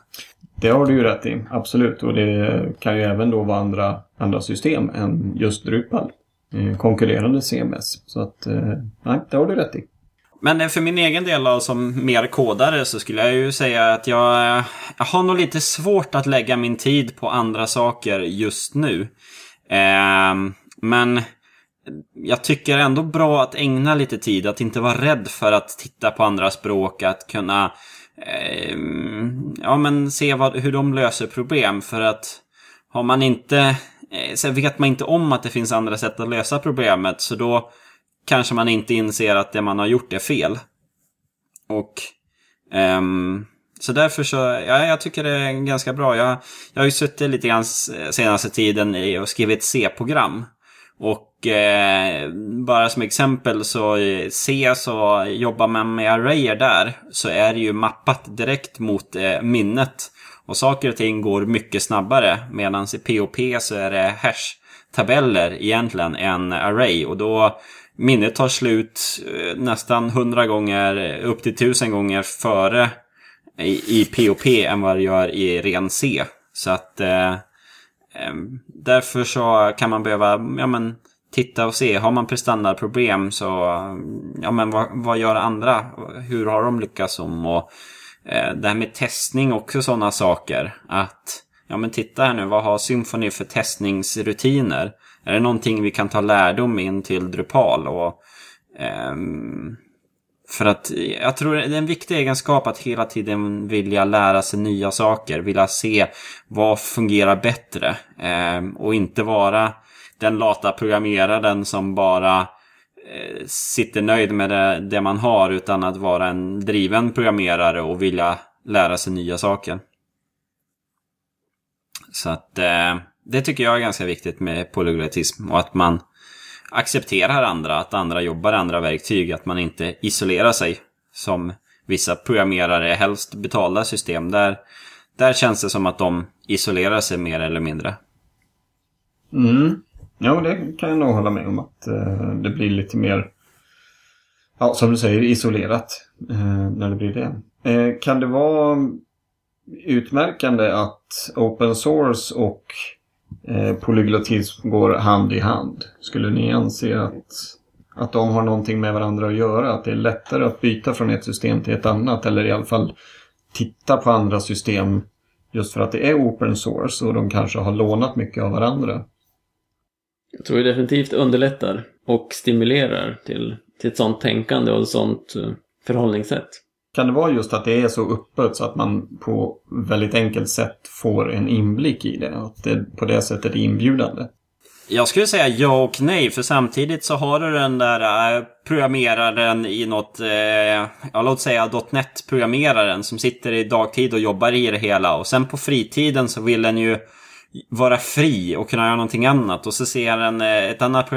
Det har du ju rätt i, absolut. Och det kan ju även då vara andra, andra system än just Drupal. Eh, konkurrerande CMS. Så att, nej, det har du rätt i. Men eh, för min egen del då, som mer kodare så skulle jag ju säga att jag, jag har nog lite svårt att lägga min tid på andra saker just nu. Eh, men jag tycker ändå bra att ägna lite tid, att inte vara rädd för att titta på andra språk, att kunna eh, ja, men se vad, hur de löser problem. För att har man inte, eh, så vet man inte om att det finns andra sätt att lösa problemet, så då kanske man inte inser att det man har gjort är fel. Och um, så därför så, ja, jag tycker det är ganska bra. Jag, jag har ju suttit lite grann senaste tiden och skrivit C-program. Och eh, bara som exempel så C så jobbar man med arrayer där. Så är det ju mappat direkt mot eh, minnet. Och saker och ting går mycket snabbare. Medan i POP så är det hash-tabeller egentligen än array. Och då minnet tar slut eh, nästan hundra gånger, eh, upp till tusen gånger före i, i POP än vad det gör i ren C. Så att eh, eh, därför så kan man behöva ja, men, titta och se. Har man prestandaproblem så ja, men vad, vad gör andra? Hur har de lyckats om? Och eh, det här med testning också sådana saker. Att ja men titta här nu, vad har Symfony för testningsrutiner? Är det någonting vi kan ta lärdom in till Drupal? Och, um, för att jag tror det är en viktig egenskap att hela tiden vilja lära sig nya saker. Vilja se vad fungerar bättre. um, och inte vara den lata programmeraren som bara eh, sitter nöjd med det, det, man har. Utan att vara en driven programmerare och vilja lära sig nya saker. Så att eh, det tycker jag är ganska viktigt med polyglotism. Och att man accepterar andra, att andra jobbar i andra verktyg, att man inte isolerar sig som vissa programmerare, helst betalda system. Där, där känns det som att de isolerar sig mer eller mindre. Mm. Ja, det kan jag nog hålla med om att eh, det blir lite mer, ja, som du säger, isolerat eh, när det blir det. Eh, kan det vara utmärkande att open source och eh, polyglottism går hand i hand? Skulle ni anse att, att de har någonting med varandra att göra? Att det är lättare att byta från ett system till ett annat eller i alla fall titta på andra system just för att det är open source och de kanske har lånat mycket av varandra? Jag tror det definitivt underlättar och stimulerar till, till ett sånt tänkande och ett sånt eh, förhållningssätt. Kan det vara just att det är så öppet så att man på väldigt enkelt sätt får en inblick i det? Att det på det sättet är inbjudande? Jag skulle säga ja och nej, för samtidigt så har du den där äh, programmeraren i något, äh, ja låt säga .NET-programmeraren som sitter i dagtid och jobbar i det hela. Och sen på fritiden så vill den ju vara fri och kunna göra någonting annat. Och så ser jag en, eh, ett annat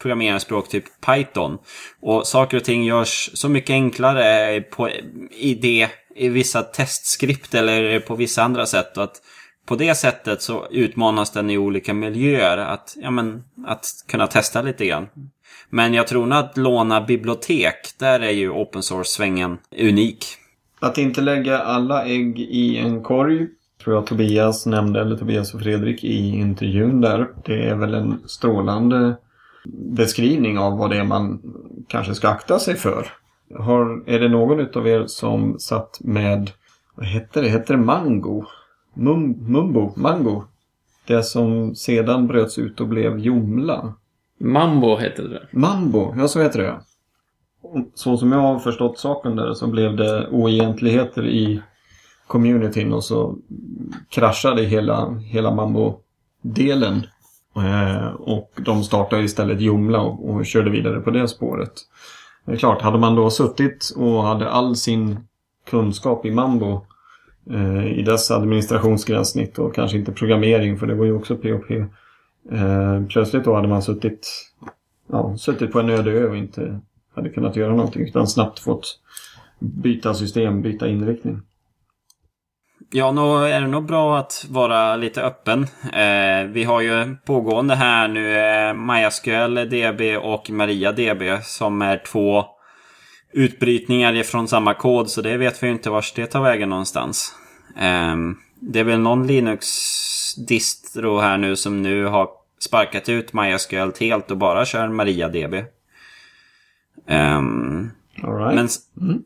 programmeringsspråk, typ Python. Och saker och ting görs så mycket enklare på, i det, i vissa testskript eller på vissa andra sätt. Och att på det sättet så utmanas den i olika miljöer att, ja, men, att kunna testa lite grann. Men jag tror nog att låna bibliotek, där är ju open source-svängen unik. Att inte lägga alla ägg i en korg tror jag Tobias nämnde, eller Tobias och Fredrik i intervjun där. Det är väl en strålande beskrivning av vad det är man kanske ska akta sig för. Har, är det någon av er som satt med, vad hette det, hette det Mango? Mum, mumbo? Mango? Det som sedan bröts ut och blev Jomla. Mambo hette det. Mambo, ja så heter det. Så som jag har förstått saken där så blev det oegentligheter i communityn och så kraschade hela, hela Mambo-delen. Eh, och de startade istället Jomla och, och körde vidare på det spåret. Det är klart, hade man då suttit och hade all sin kunskap i Mambo eh, i dess administrationsgränssnitt och kanske inte programmering för det var ju också POP. Eh, plötsligt då hade man suttit, ja, suttit på en öde ö och inte hade kunnat göra någonting utan snabbt fått byta system, byta inriktning. Ja, nu är det nog bra att vara lite öppen. Eh, vi har ju pågående här nu eh, MySQL DB och MariaDB som är två utbrytningar ifrån samma kod. Så det vet vi inte vars det tar vägen någonstans. Eh, det är väl någon Linux-distro här nu som nu har sparkat ut MySQL helt och bara kör MariaDB. Um, right. men, mm.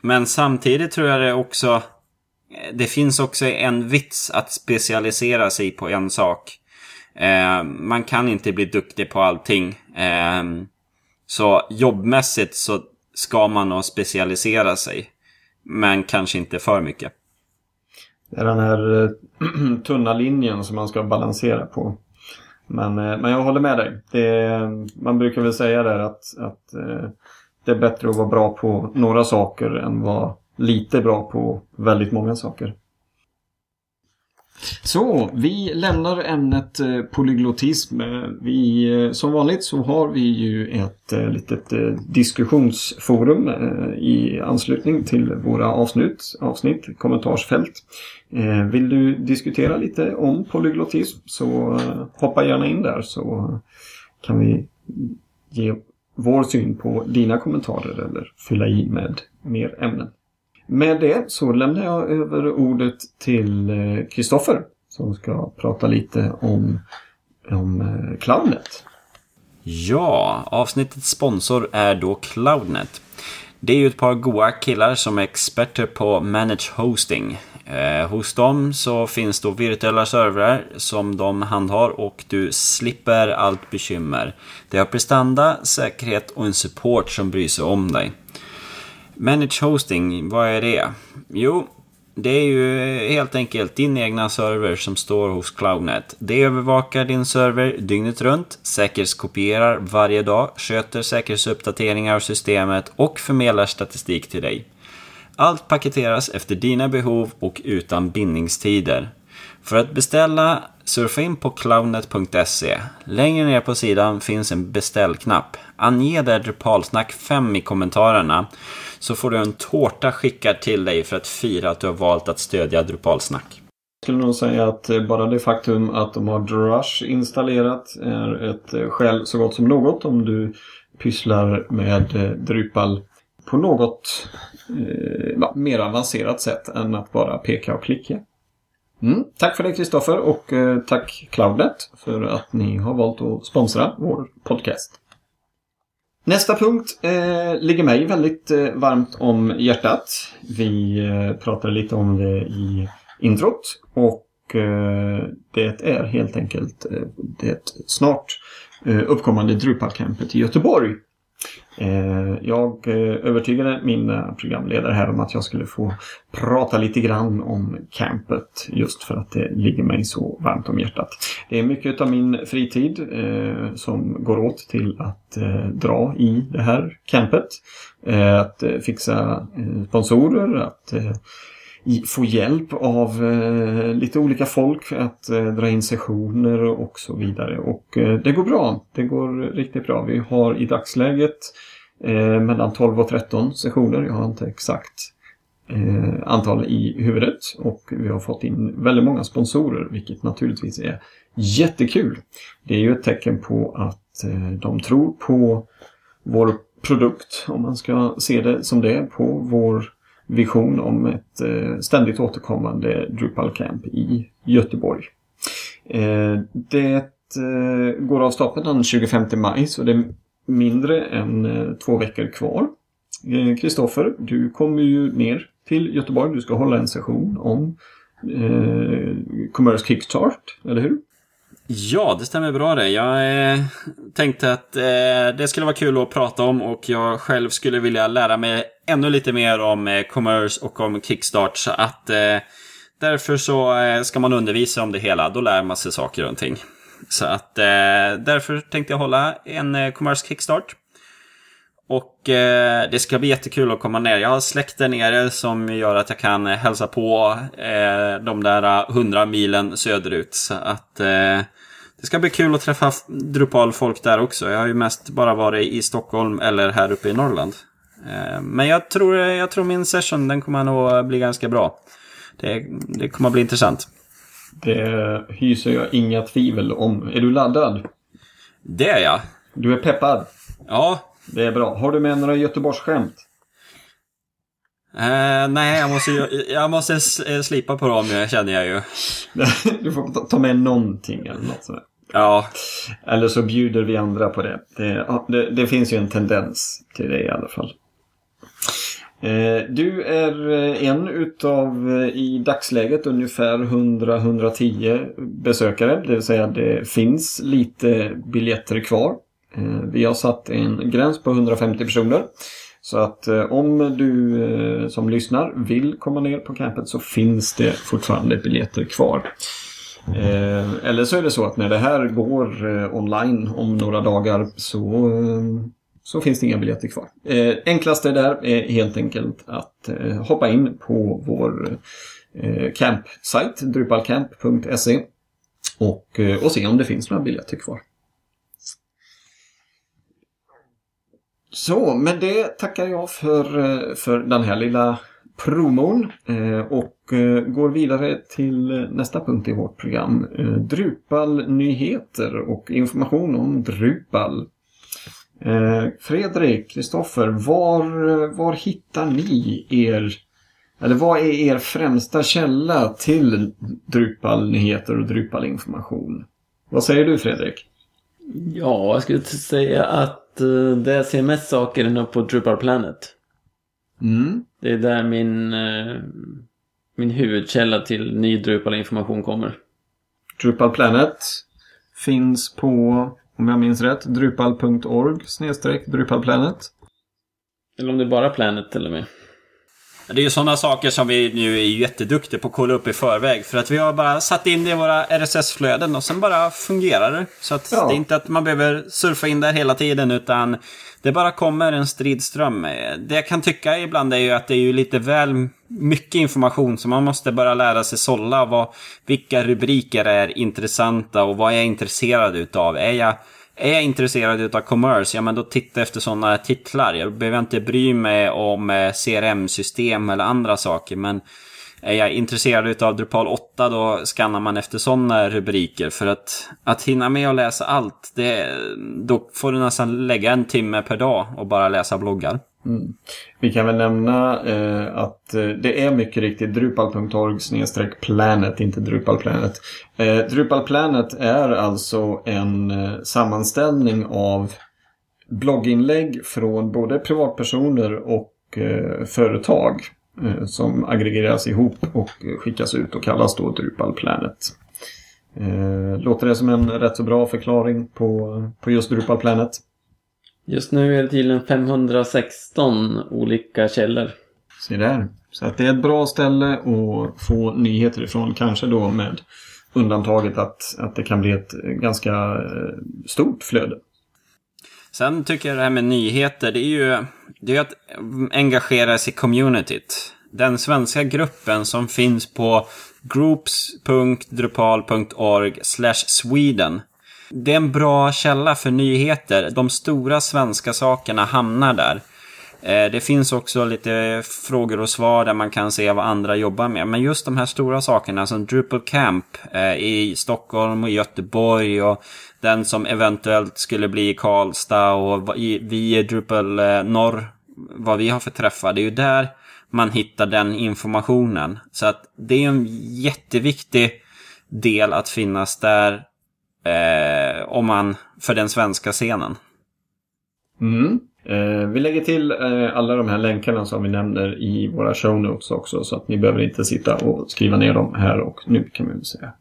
men samtidigt tror jag det också Eh, det finns också en vits att specialisera sig på en sak. Eh, man kan inte bli duktig på allting. Eh, så jobbmässigt så ska man nog specialisera sig. Men kanske inte för mycket. Det är den här eh, tunna linjen som man ska balansera på. Men, eh, men jag håller med dig. Det, man brukar väl säga där att, att det är bättre att vara bra på några saker än vara lite bra på väldigt många saker. Så, vi lämnar ämnet eh, polyglotism. polyglottism. Vi, eh, som vanligt så har vi ju ett litet diskussionsforum i anslutning till våra avsnitt, avsnitt kommentarsfält. Vill du diskutera lite om polyglottism så hoppa gärna in där så kan vi ge vår syn på dina kommentarer eller fylla i med mer ämnen. Med det så lämnar jag över ordet till eh, Kristoffer som ska prata lite om, om eh, Cloudnet. Ja, avsnittets sponsor är då Cloudnet. Det är ju ett par goa killar som är experter på manage hosting. Eh, hos dem så finns då virtuella servrar som de handhar och du slipper allt bekymmer. De har prestanda, säkerhet och en support som bryr sig om dig. Manage hosting, vad är det? Jo, det är ju helt enkelt din egna server som står hos Cloudnet. Det övervakar din server dygnet runt, säkerhetskopierar varje dag, sköter säkerhetsuppdateringar av systemet och förmedlar statistik till dig. Allt paketeras efter dina behov och utan bindningstider. För att beställa, surfa in på cloudnet.se. Längre ner på sidan finns en beställknapp. Ange där Drupalsnack 5 i kommentarerna så får du en tårta skickad till dig för att fira att du har valt att stödja Drupalsnack. Jag skulle nog säga att eh, bara det faktum att de har Drush installerat är ett eh, skäl så gott som något om du pysslar med eh, Drupal på något eh, mer avancerat sätt än att bara peka och klicka. Mm, tack för det Kristoffer och eh, tack Cloudnet för att ni har valt att sponsra vår podcast. Nästa punkt eh, ligger mig väldigt eh, varmt om hjärtat. Vi eh, pratade lite om det i introt och eh, det är helt enkelt eh, det snart eh, uppkommande Drupal-campet i Göteborg. Eh, jag eh, övertygade mina eh, programledare här om att jag skulle få prata lite grann om campet just för att det ligger mig så varmt om hjärtat. Det är mycket av min fritid som går åt till att dra i det här campet. Att fixa sponsorer, att få hjälp av eh, lite olika folk att eh, dra in sessioner och så vidare. Och eh, det går bra. Det går riktigt bra. Vi har i dagsläget eh, mellan 12 och 13 sessioner. Jag har inte exakt eh, antal i huvudet. Och vi har fått in väldigt många sponsorer, vilket naturligtvis är jättekul. Det är ju ett tecken på att eh, de tror på vår produkt, om man ska se det som det, på vår vision om ett eh, ständigt återkommande Drupal Camp i Göteborg. Eh, det eh, går av stapeln den 25 maj så det är mindre än två veckor kvar. Kristoffer, du kommer ju ner till Göteborg. Du ska hålla en session om eh, Commerce Kickstart, eller hur? Ja, det stämmer bra det. Jag eh, tänkte att eh, det skulle vara kul att prata om och jag själv skulle vilja lära mig ännu lite mer om eh, commerce och om kickstart. Så att eh, därför så eh, ska man undervisa om det hela. Då lär man sig saker och ting. Så att eh, därför tänkte jag hålla en eh, commerce kickstart. Och eh, det ska bli jättekul att komma ner. Jag har släkt där nere som gör att jag kan hälsa på eh, de där hundra milen söderut. Så att eh, det ska bli kul att träffa Drupal-folk där också. Jag har ju mest bara varit i Stockholm eller här uppe i Norrland. Eh, men jag tror, jag tror min session den kommer nog bli ganska bra. Det, det kommer bli intressant. Det hyser jag inga tvivel om. Är du laddad? Det är jag. Du är peppad? Ja. Det är bra. Har du med några Göteborgsskämt? Eh, nej, jag måste, jag måste eh, slipa på dem känner jag ju. Du får ta- med någonting eller något sådär. Ja, Eller så bjuder vi andra på det. Det, det. det finns ju en tendens till det i alla fall. Eh, Du är eh, en utav i dagsläget ungefär 100-110 besökare. Det vill säga det finns lite biljetter kvar. Eh, vi har satt en gräns på 150 personer. Så att eh, om du eh, som lyssnar vill komma ner på campet så finns det fortfarande biljetter kvar. Eller så är det så att när det här går online om några dagar så, så finns det inga biljetter kvar. Enklast enklaste där är helt enkelt att hoppa in på vår campsajt, drupalcamp.se. Och, och se om det finns några biljetter kvar. Så, med det tackar jag för, eh, för den här lilla promon eh, och eh, går vidare till nästa punkt i vårt program. Drupal-nyheter och information om Drupal. Fredrik, Kristoffer, var, var hittar ni er eller vad är er främsta källa till Drupal-nyheter och Drupal-information? Vad säger du Fredrik? Ja, jag skulle säga att det jag ser mest saker är nog på Drupal Planet. Mm. Det är där min, eh, min huvudkälla till ny Drupal-information kommer. Drupal Planet finns på, om jag minns rätt, drupal.org snedstreck drupalplanet. Eller om det är bara Planet till och med. Det är ju sådana saker som vi nu är jätteduktiga på att kolla upp i förväg. För att vi har bara satt in det i våra RSS-flöden och sen bara fungerar det. Så att ja. det är inte att man behöver surfa in där hela tiden utan det bara kommer en stridström. Det jag kan tycka ibland är ju att det är ju lite väl mycket information så man måste bara lära sig sålla vad, vilka rubriker är intressanta och vad är jag intresserad utav. Är jag är jag intresserad utav commerce, ja men då titta efter sådana titlar. Jag behöver inte bry mig om eh, CRM-system eller andra saker. Men är jag intresserad utav Drupal 8 då skannar man efter sådana rubriker. För att, att hinna med att läsa allt, det, då får du nästan lägga en timme per dag och bara läsa bloggar. Mm. Vi kan väl nämna eh, att eh, det är mycket riktigt drupal.org planet, inte drupalplanet. Eh, drupalplanet är alltså en eh, sammanställning av blogginlägg från både privatpersoner och eh, företag som aggregeras ihop och skickas ut och kallas då Drupal Planet. Eh, låter det som en rätt så bra förklaring på, på just Drupal Planet? Just nu är det tydligen 516 olika källor. Se där. Så att det är ett bra ställe att få nyheter ifrån. Kanske då med undantaget att, att det kan bli ett ganska eh, stort flöde. Sen tycker jag det här med nyheter, det är ju det är att engagera sig i communityt. Den svenska gruppen som finns på groups.drupal.org Sweden det är en bra källa för nyheter. De stora svenska sakerna hamnar där. Eh, det finns också lite frågor och svar där man kan se vad andra jobbar med. Men just de här stora sakerna som Drupal Camp eh, i Stockholm och Göteborg och den som eventuellt skulle bli i Karlstad och vi i Drupal eh, Norr, vad vi har för träffar. Det är ju där man hittar den informationen. Så att det är en jätteviktig del att finnas där Eh, om man, för den svenska scenen. Mm. Eh, vi lägger till eh, alla de här länkarna som vi nämner i våra show notes också. Så att ni behöver inte sitta och skriva ner dem här och nu kan man säga.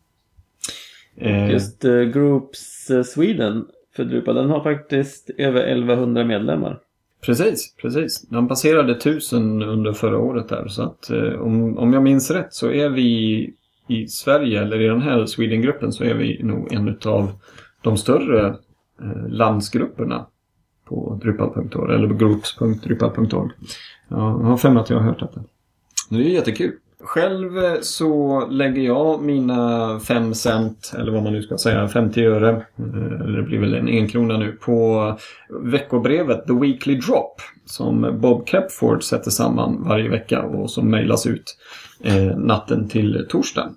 Eh, Just uh, Groups Sweden för Drupal, den har faktiskt över 1100 medlemmar. Precis, precis. Den passerade 1000 under förra året där. Så att om, om jag minns rätt så är vi i Sverige, eller i den här Sweden-gruppen, så är vi nog en av de större landsgrupperna på drupal.org, eller groups.drupal.org. Jag har för mig att jag har hört detta. Det är jättekul. Själv eh, så lägger jag mina 5 cent, eller vad man nu ska säga, 50 öre, eh, eller det blir väl en enkrona nu, på veckobrevet The Weekly Drop som Bob Kepford sätter samman varje vecka och som mejlas ut eh, natten till torsdag.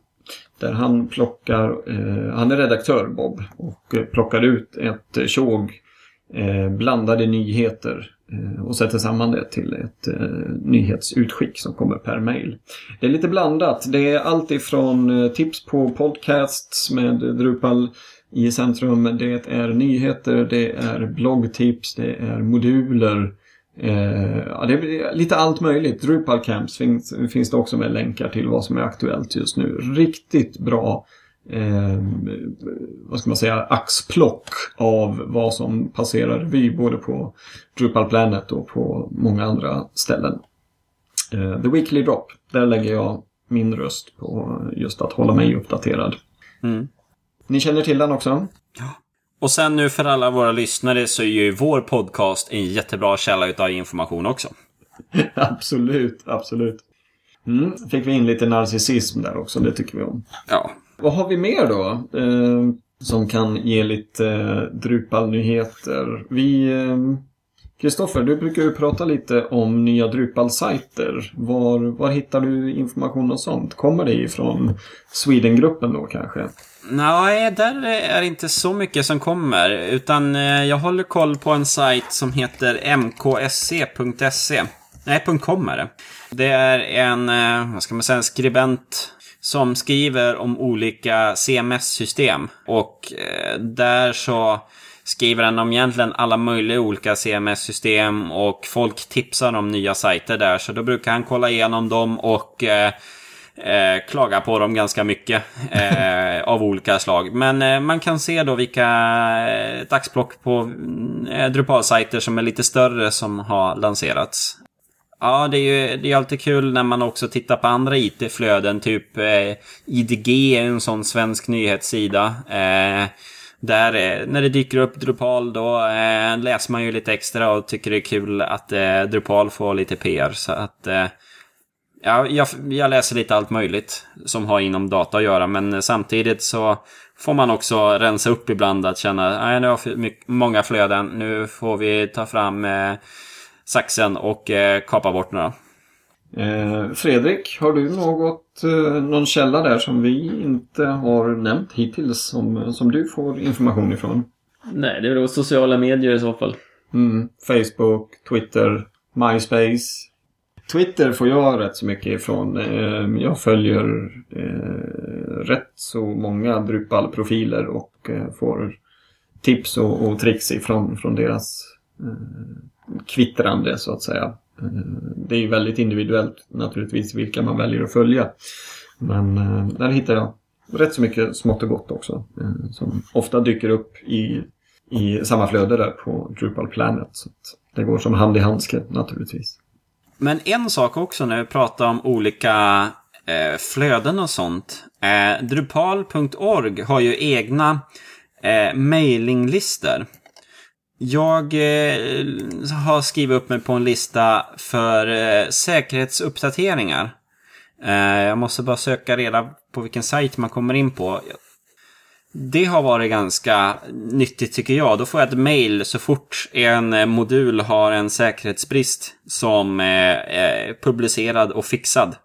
Där han plockar, eh, han är redaktör Bob och eh, plockar ut ett tjog eh, Eh, blandade nyheter eh, och sätter samman det till ett eh, nyhetsutskick som kommer per mail. Det är lite blandat. Det är allt ifrån tips på podcasts med Drupal i centrum. Det är nyheter, det är bloggtips, det är moduler ja, det är lite allt möjligt. Drupal Camps finns, finns det också med länkar till vad som är aktuellt just nu. Riktigt bra eh, vad ska man säga, axplock av vad som passerar revy både på Drupal Planet och på många andra ställen. Eh, The Weekly Drop, där lägger jag min röst på just att hålla mig uppdaterad. Mm. Ni känner till den också? Ja. Och sen nu för alla våra lyssnare så är ju vår podcast en jättebra källa utav information också. absolut, absolut. Mm. Fick vi in lite narcissism där också, det tycker vi om. Ja. Vad har vi mer då? Eh, som kan ge lite eh, Drupal-nyheter. Vi... Eh, Kristoffer, du brukar ju prata lite om nya Drupal-sajter. Var, var hittar du information och sånt? Kommer det ifrån Sweden-gruppen då kanske? Nej, där är det inte så mycket som kommer. Utan eh, jag håller koll på en sajt som heter mksc.se. Nej, .com är det. Det är en, eh, vad ska man säga, en skribent som skriver om olika CMS-system. Och eh, där så skriver han om egentligen alla möjliga olika CMS-system och folk tipsar om nya sajter där. Så då brukar han kolla igenom dem och eh, eh, klaga på dem ganska mycket eh, av olika slag. Men eh, man kan se då vilka eh, dagsplock på mm, eh, Drupal-sajter som är lite större som har lanserats. Ja, det är ju det är alltid kul när man också tittar på andra IT-flöden. Typ eh, IDG är en sån svensk nyhetssida. Eh, där, eh, när det dyker upp Drupal då eh, läser man ju lite extra och tycker det är kul att eh, Drupal får lite PR. Så att... Eh, ja, jag, jag läser lite allt möjligt som har inom data att göra. Men samtidigt så får man också rensa upp ibland att känna att nu har jag många flöden. Nu får vi ta fram eh, saxen och eh, kapa bort några. Eh, Fredrik, har du något, eh, någon källa där som vi inte har nämnt hittills som, som du får information ifrån? Nej, det är väl sociala medier i så fall. Mm, Facebook, Twitter, MySpace. Twitter får jag rätt så mycket ifrån. Eh, jag följer eh, rätt så många Drupal-profiler och eh, får tips och, och tricks ifrån från deras eh, kvittrande så att säga. Eh, det är ju väldigt individuellt naturligtvis vilka man väljer att följa. Men eh, där hittar jag rätt så mycket smått och gott också. Eh, som ofta dyker upp i, i samma flöde där på Drupal Planet. Så att det går som hand i handske naturligtvis. Men en sak också när vi pratar om olika eh, flöden och sånt. Eh, Drupal.org har ju egna eh, mailinglistor. Jag eh, har skrivit upp mig på en lista för eh, säkerhetsuppdateringar. Eh, jag måste bara söka reda på vilken sajt man kommer in på. Det har varit ganska nyttigt tycker jag. Då får jag ett mail så fort en eh, modul har en säkerhetsbrist som eh, är publicerad och fixad.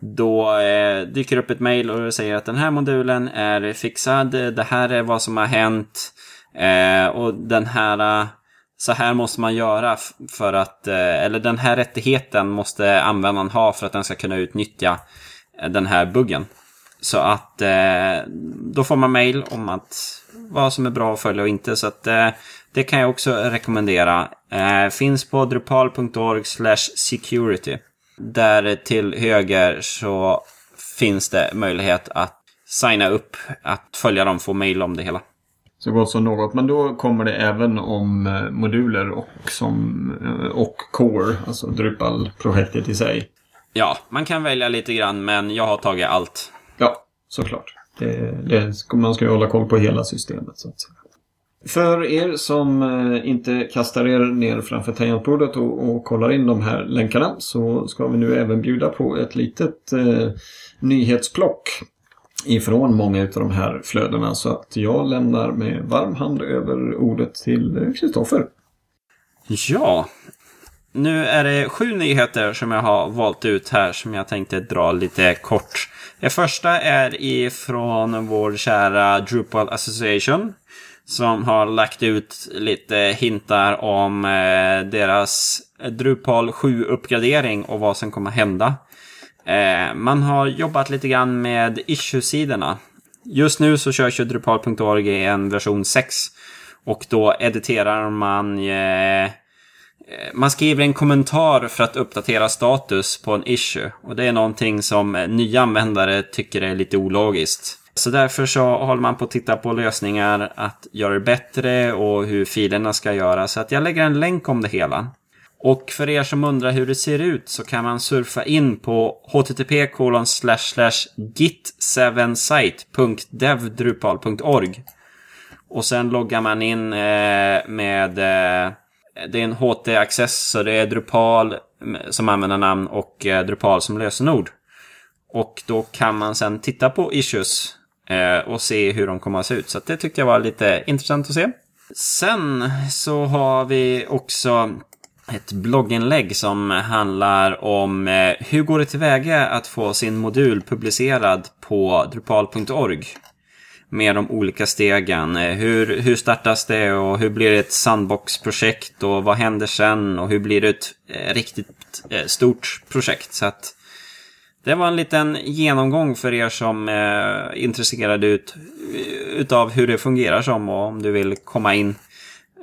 Då eh, dyker upp ett mail och säger att den här modulen är fixad. Det här är vad som har hänt. Eh, och den här... Eh, så här måste man göra för att... Eh, eller den här rättigheten måste användaren ha för att den ska kunna utnyttja eh, den här buggen. Så att eh, då får man mail om att vad som är bra att följa och inte. Så att eh, det kan jag också rekommendera. Eh, finns på drupal.org security. Där till höger så finns det möjlighet att signa upp, att följa dem, få mail om det hela. Så gott som något. Men då kommer det även om eh, moduler och, som, eh, och Core, alltså Drupal-projektet i sig. Ja, man kan välja lite grann, men jag har tagit allt. Ja, såklart. Det, det, man ska ju hålla koll på hela systemet. Så att säga. För er som eh, inte kastar er ner framför tangentbordet och, och kollar in de här länkarna så ska vi nu även bjuda på ett litet eh, nyhetsplock ifrån många av de här flödena. Så att jag lämnar med varm hand över ordet till Kristoffer. Ja. Nu är det sju nyheter som jag har valt ut här som jag tänkte dra lite kort. Det första är ifrån vår kära Drupal Association. Som har lagt ut lite hintar om eh, deras Drupal 7-uppgradering och vad som kommer hända. Eh, man har jobbat lite grann med issue-sidorna. Just nu så körs ju Drupal.org i en version 6. Och då editerar man... Eh, eh, man skriver en kommentar för att uppdatera status på en issue. Och det är någonting som eh, nya användare tycker är lite ologiskt. Så därför så håller man på att titta på lösningar att göra det bättre och hur filerna ska göra. Så att jag lägger en länk om det hela. Och för er som undrar hur det ser ut så kan man surfa in på http git7site.devdrupal.org Och sen loggar man in eh, med... Eh, det är en HT-access, så det är Drupal mm, som användarnamn och eh, Drupal som lösenord. Och då kan man sen titta på issues och se hur de kommer att se ut. Så det tyckte jag var lite intressant att se. Sen så har vi också ett blogginlägg som handlar om eh, hur går det tillväga att få sin modul publicerad på drupal.org. Med de olika stegen. Eh, hur, hur startas det och hur blir det ett sandboxprojekt och vad händer sen och hur blir det ett eh, riktigt stort projekt. Så att det var en liten genomgång för er som är intresserade ut, utav hur det fungerar som och om du vill komma in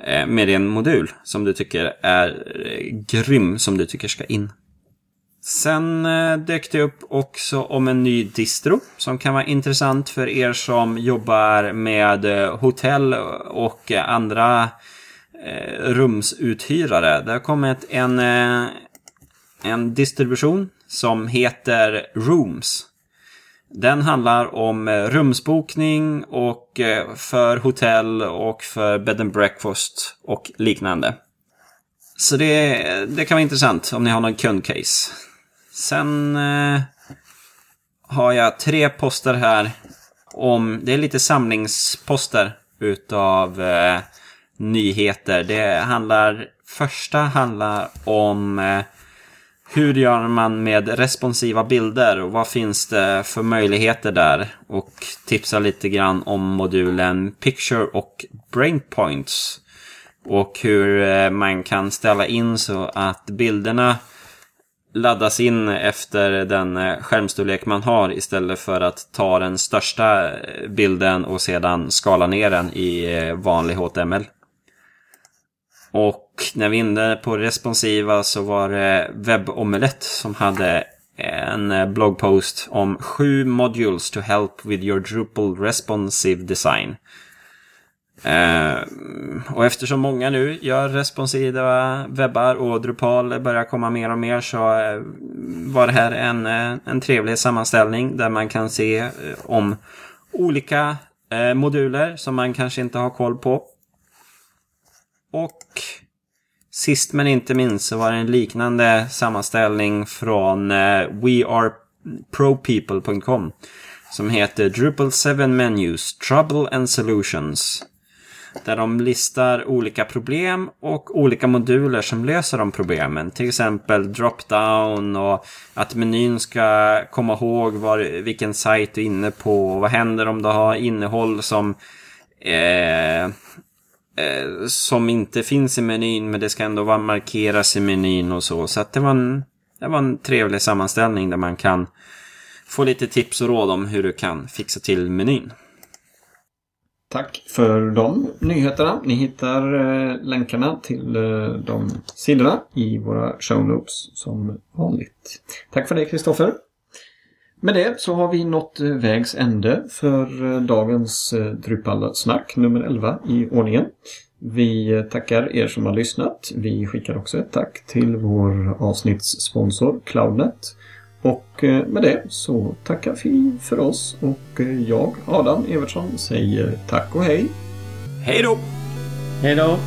Eh, med en modul som du tycker är eh, grym, som du tycker ska in. Sen eh, dök det upp också om en ny distro som kan vara intressant för er som jobbar med hotell och andra rumsuthyrare. Det har kommit en, en distribution som heter Rooms. Den handlar om eh, rumsbokning och eh, för hotell och för bed and breakfast och liknande. Så det, det kan vara intressant om ni har någon kundcase. Sen eh, har jag tre poster här om, det är lite samlingsposter utav eh, nyheter. Det handlar, första handlar om eh, hur gör man med responsiva bilder och vad finns det för möjligheter där? Och tipsa lite grann om modulen Picture och Brainpoints. Och hur eh, man kan ställa in så att bilderna laddas in efter den eh, skärmstorlek man har istället för att ta den största eh, bilden och sedan skala ner den i vanlig HTML. Och när vi är inne på responsiva så var det Webbomelett som hade en eh, bloggpost om sju modules to help with your Drupal responsive design. Uh, och eftersom många nu gör responsiva webbar och Drupal börjar komma mer och mer så eh, var det här en, en trevlig sammanställning där man kan se om olika moduler som man kanske inte har koll på. Och sist men inte minst så var det en liknande sammanställning från eh, wearepropeople.com som heter Drupal 7 Menus, Trouble and Solutions. Där de listar olika problem och olika moduler som löser de problemen. Till exempel drop-down och att menyn ska komma ihåg var, vilken sajt du är inne på. Och vad händer om du har innehåll som eh, eh, som inte finns i menyn men det ska ändå vara markeras i menyn och så. Så att det var, en, det var en trevlig sammanställning där man kan få lite tips och råd om hur du kan fixa till menyn. Tack för de nyheterna. Ni hittar eh, länkarna till eh, de sidorna i våra show notes som vanligt. Tack för det Kristoffer. Med det så har vi nått eh, vägs ände för eh, dagens eh, Drupal-snack nummer 11 i ordningen. Vi tackar er som har lyssnat. Vi skickar också ett tack till vår avsnittssponsor Cloudnet. Och med det så tackar vi för oss och jag, Adam Evertsson, säger tack och hej. Hej då! Hej då!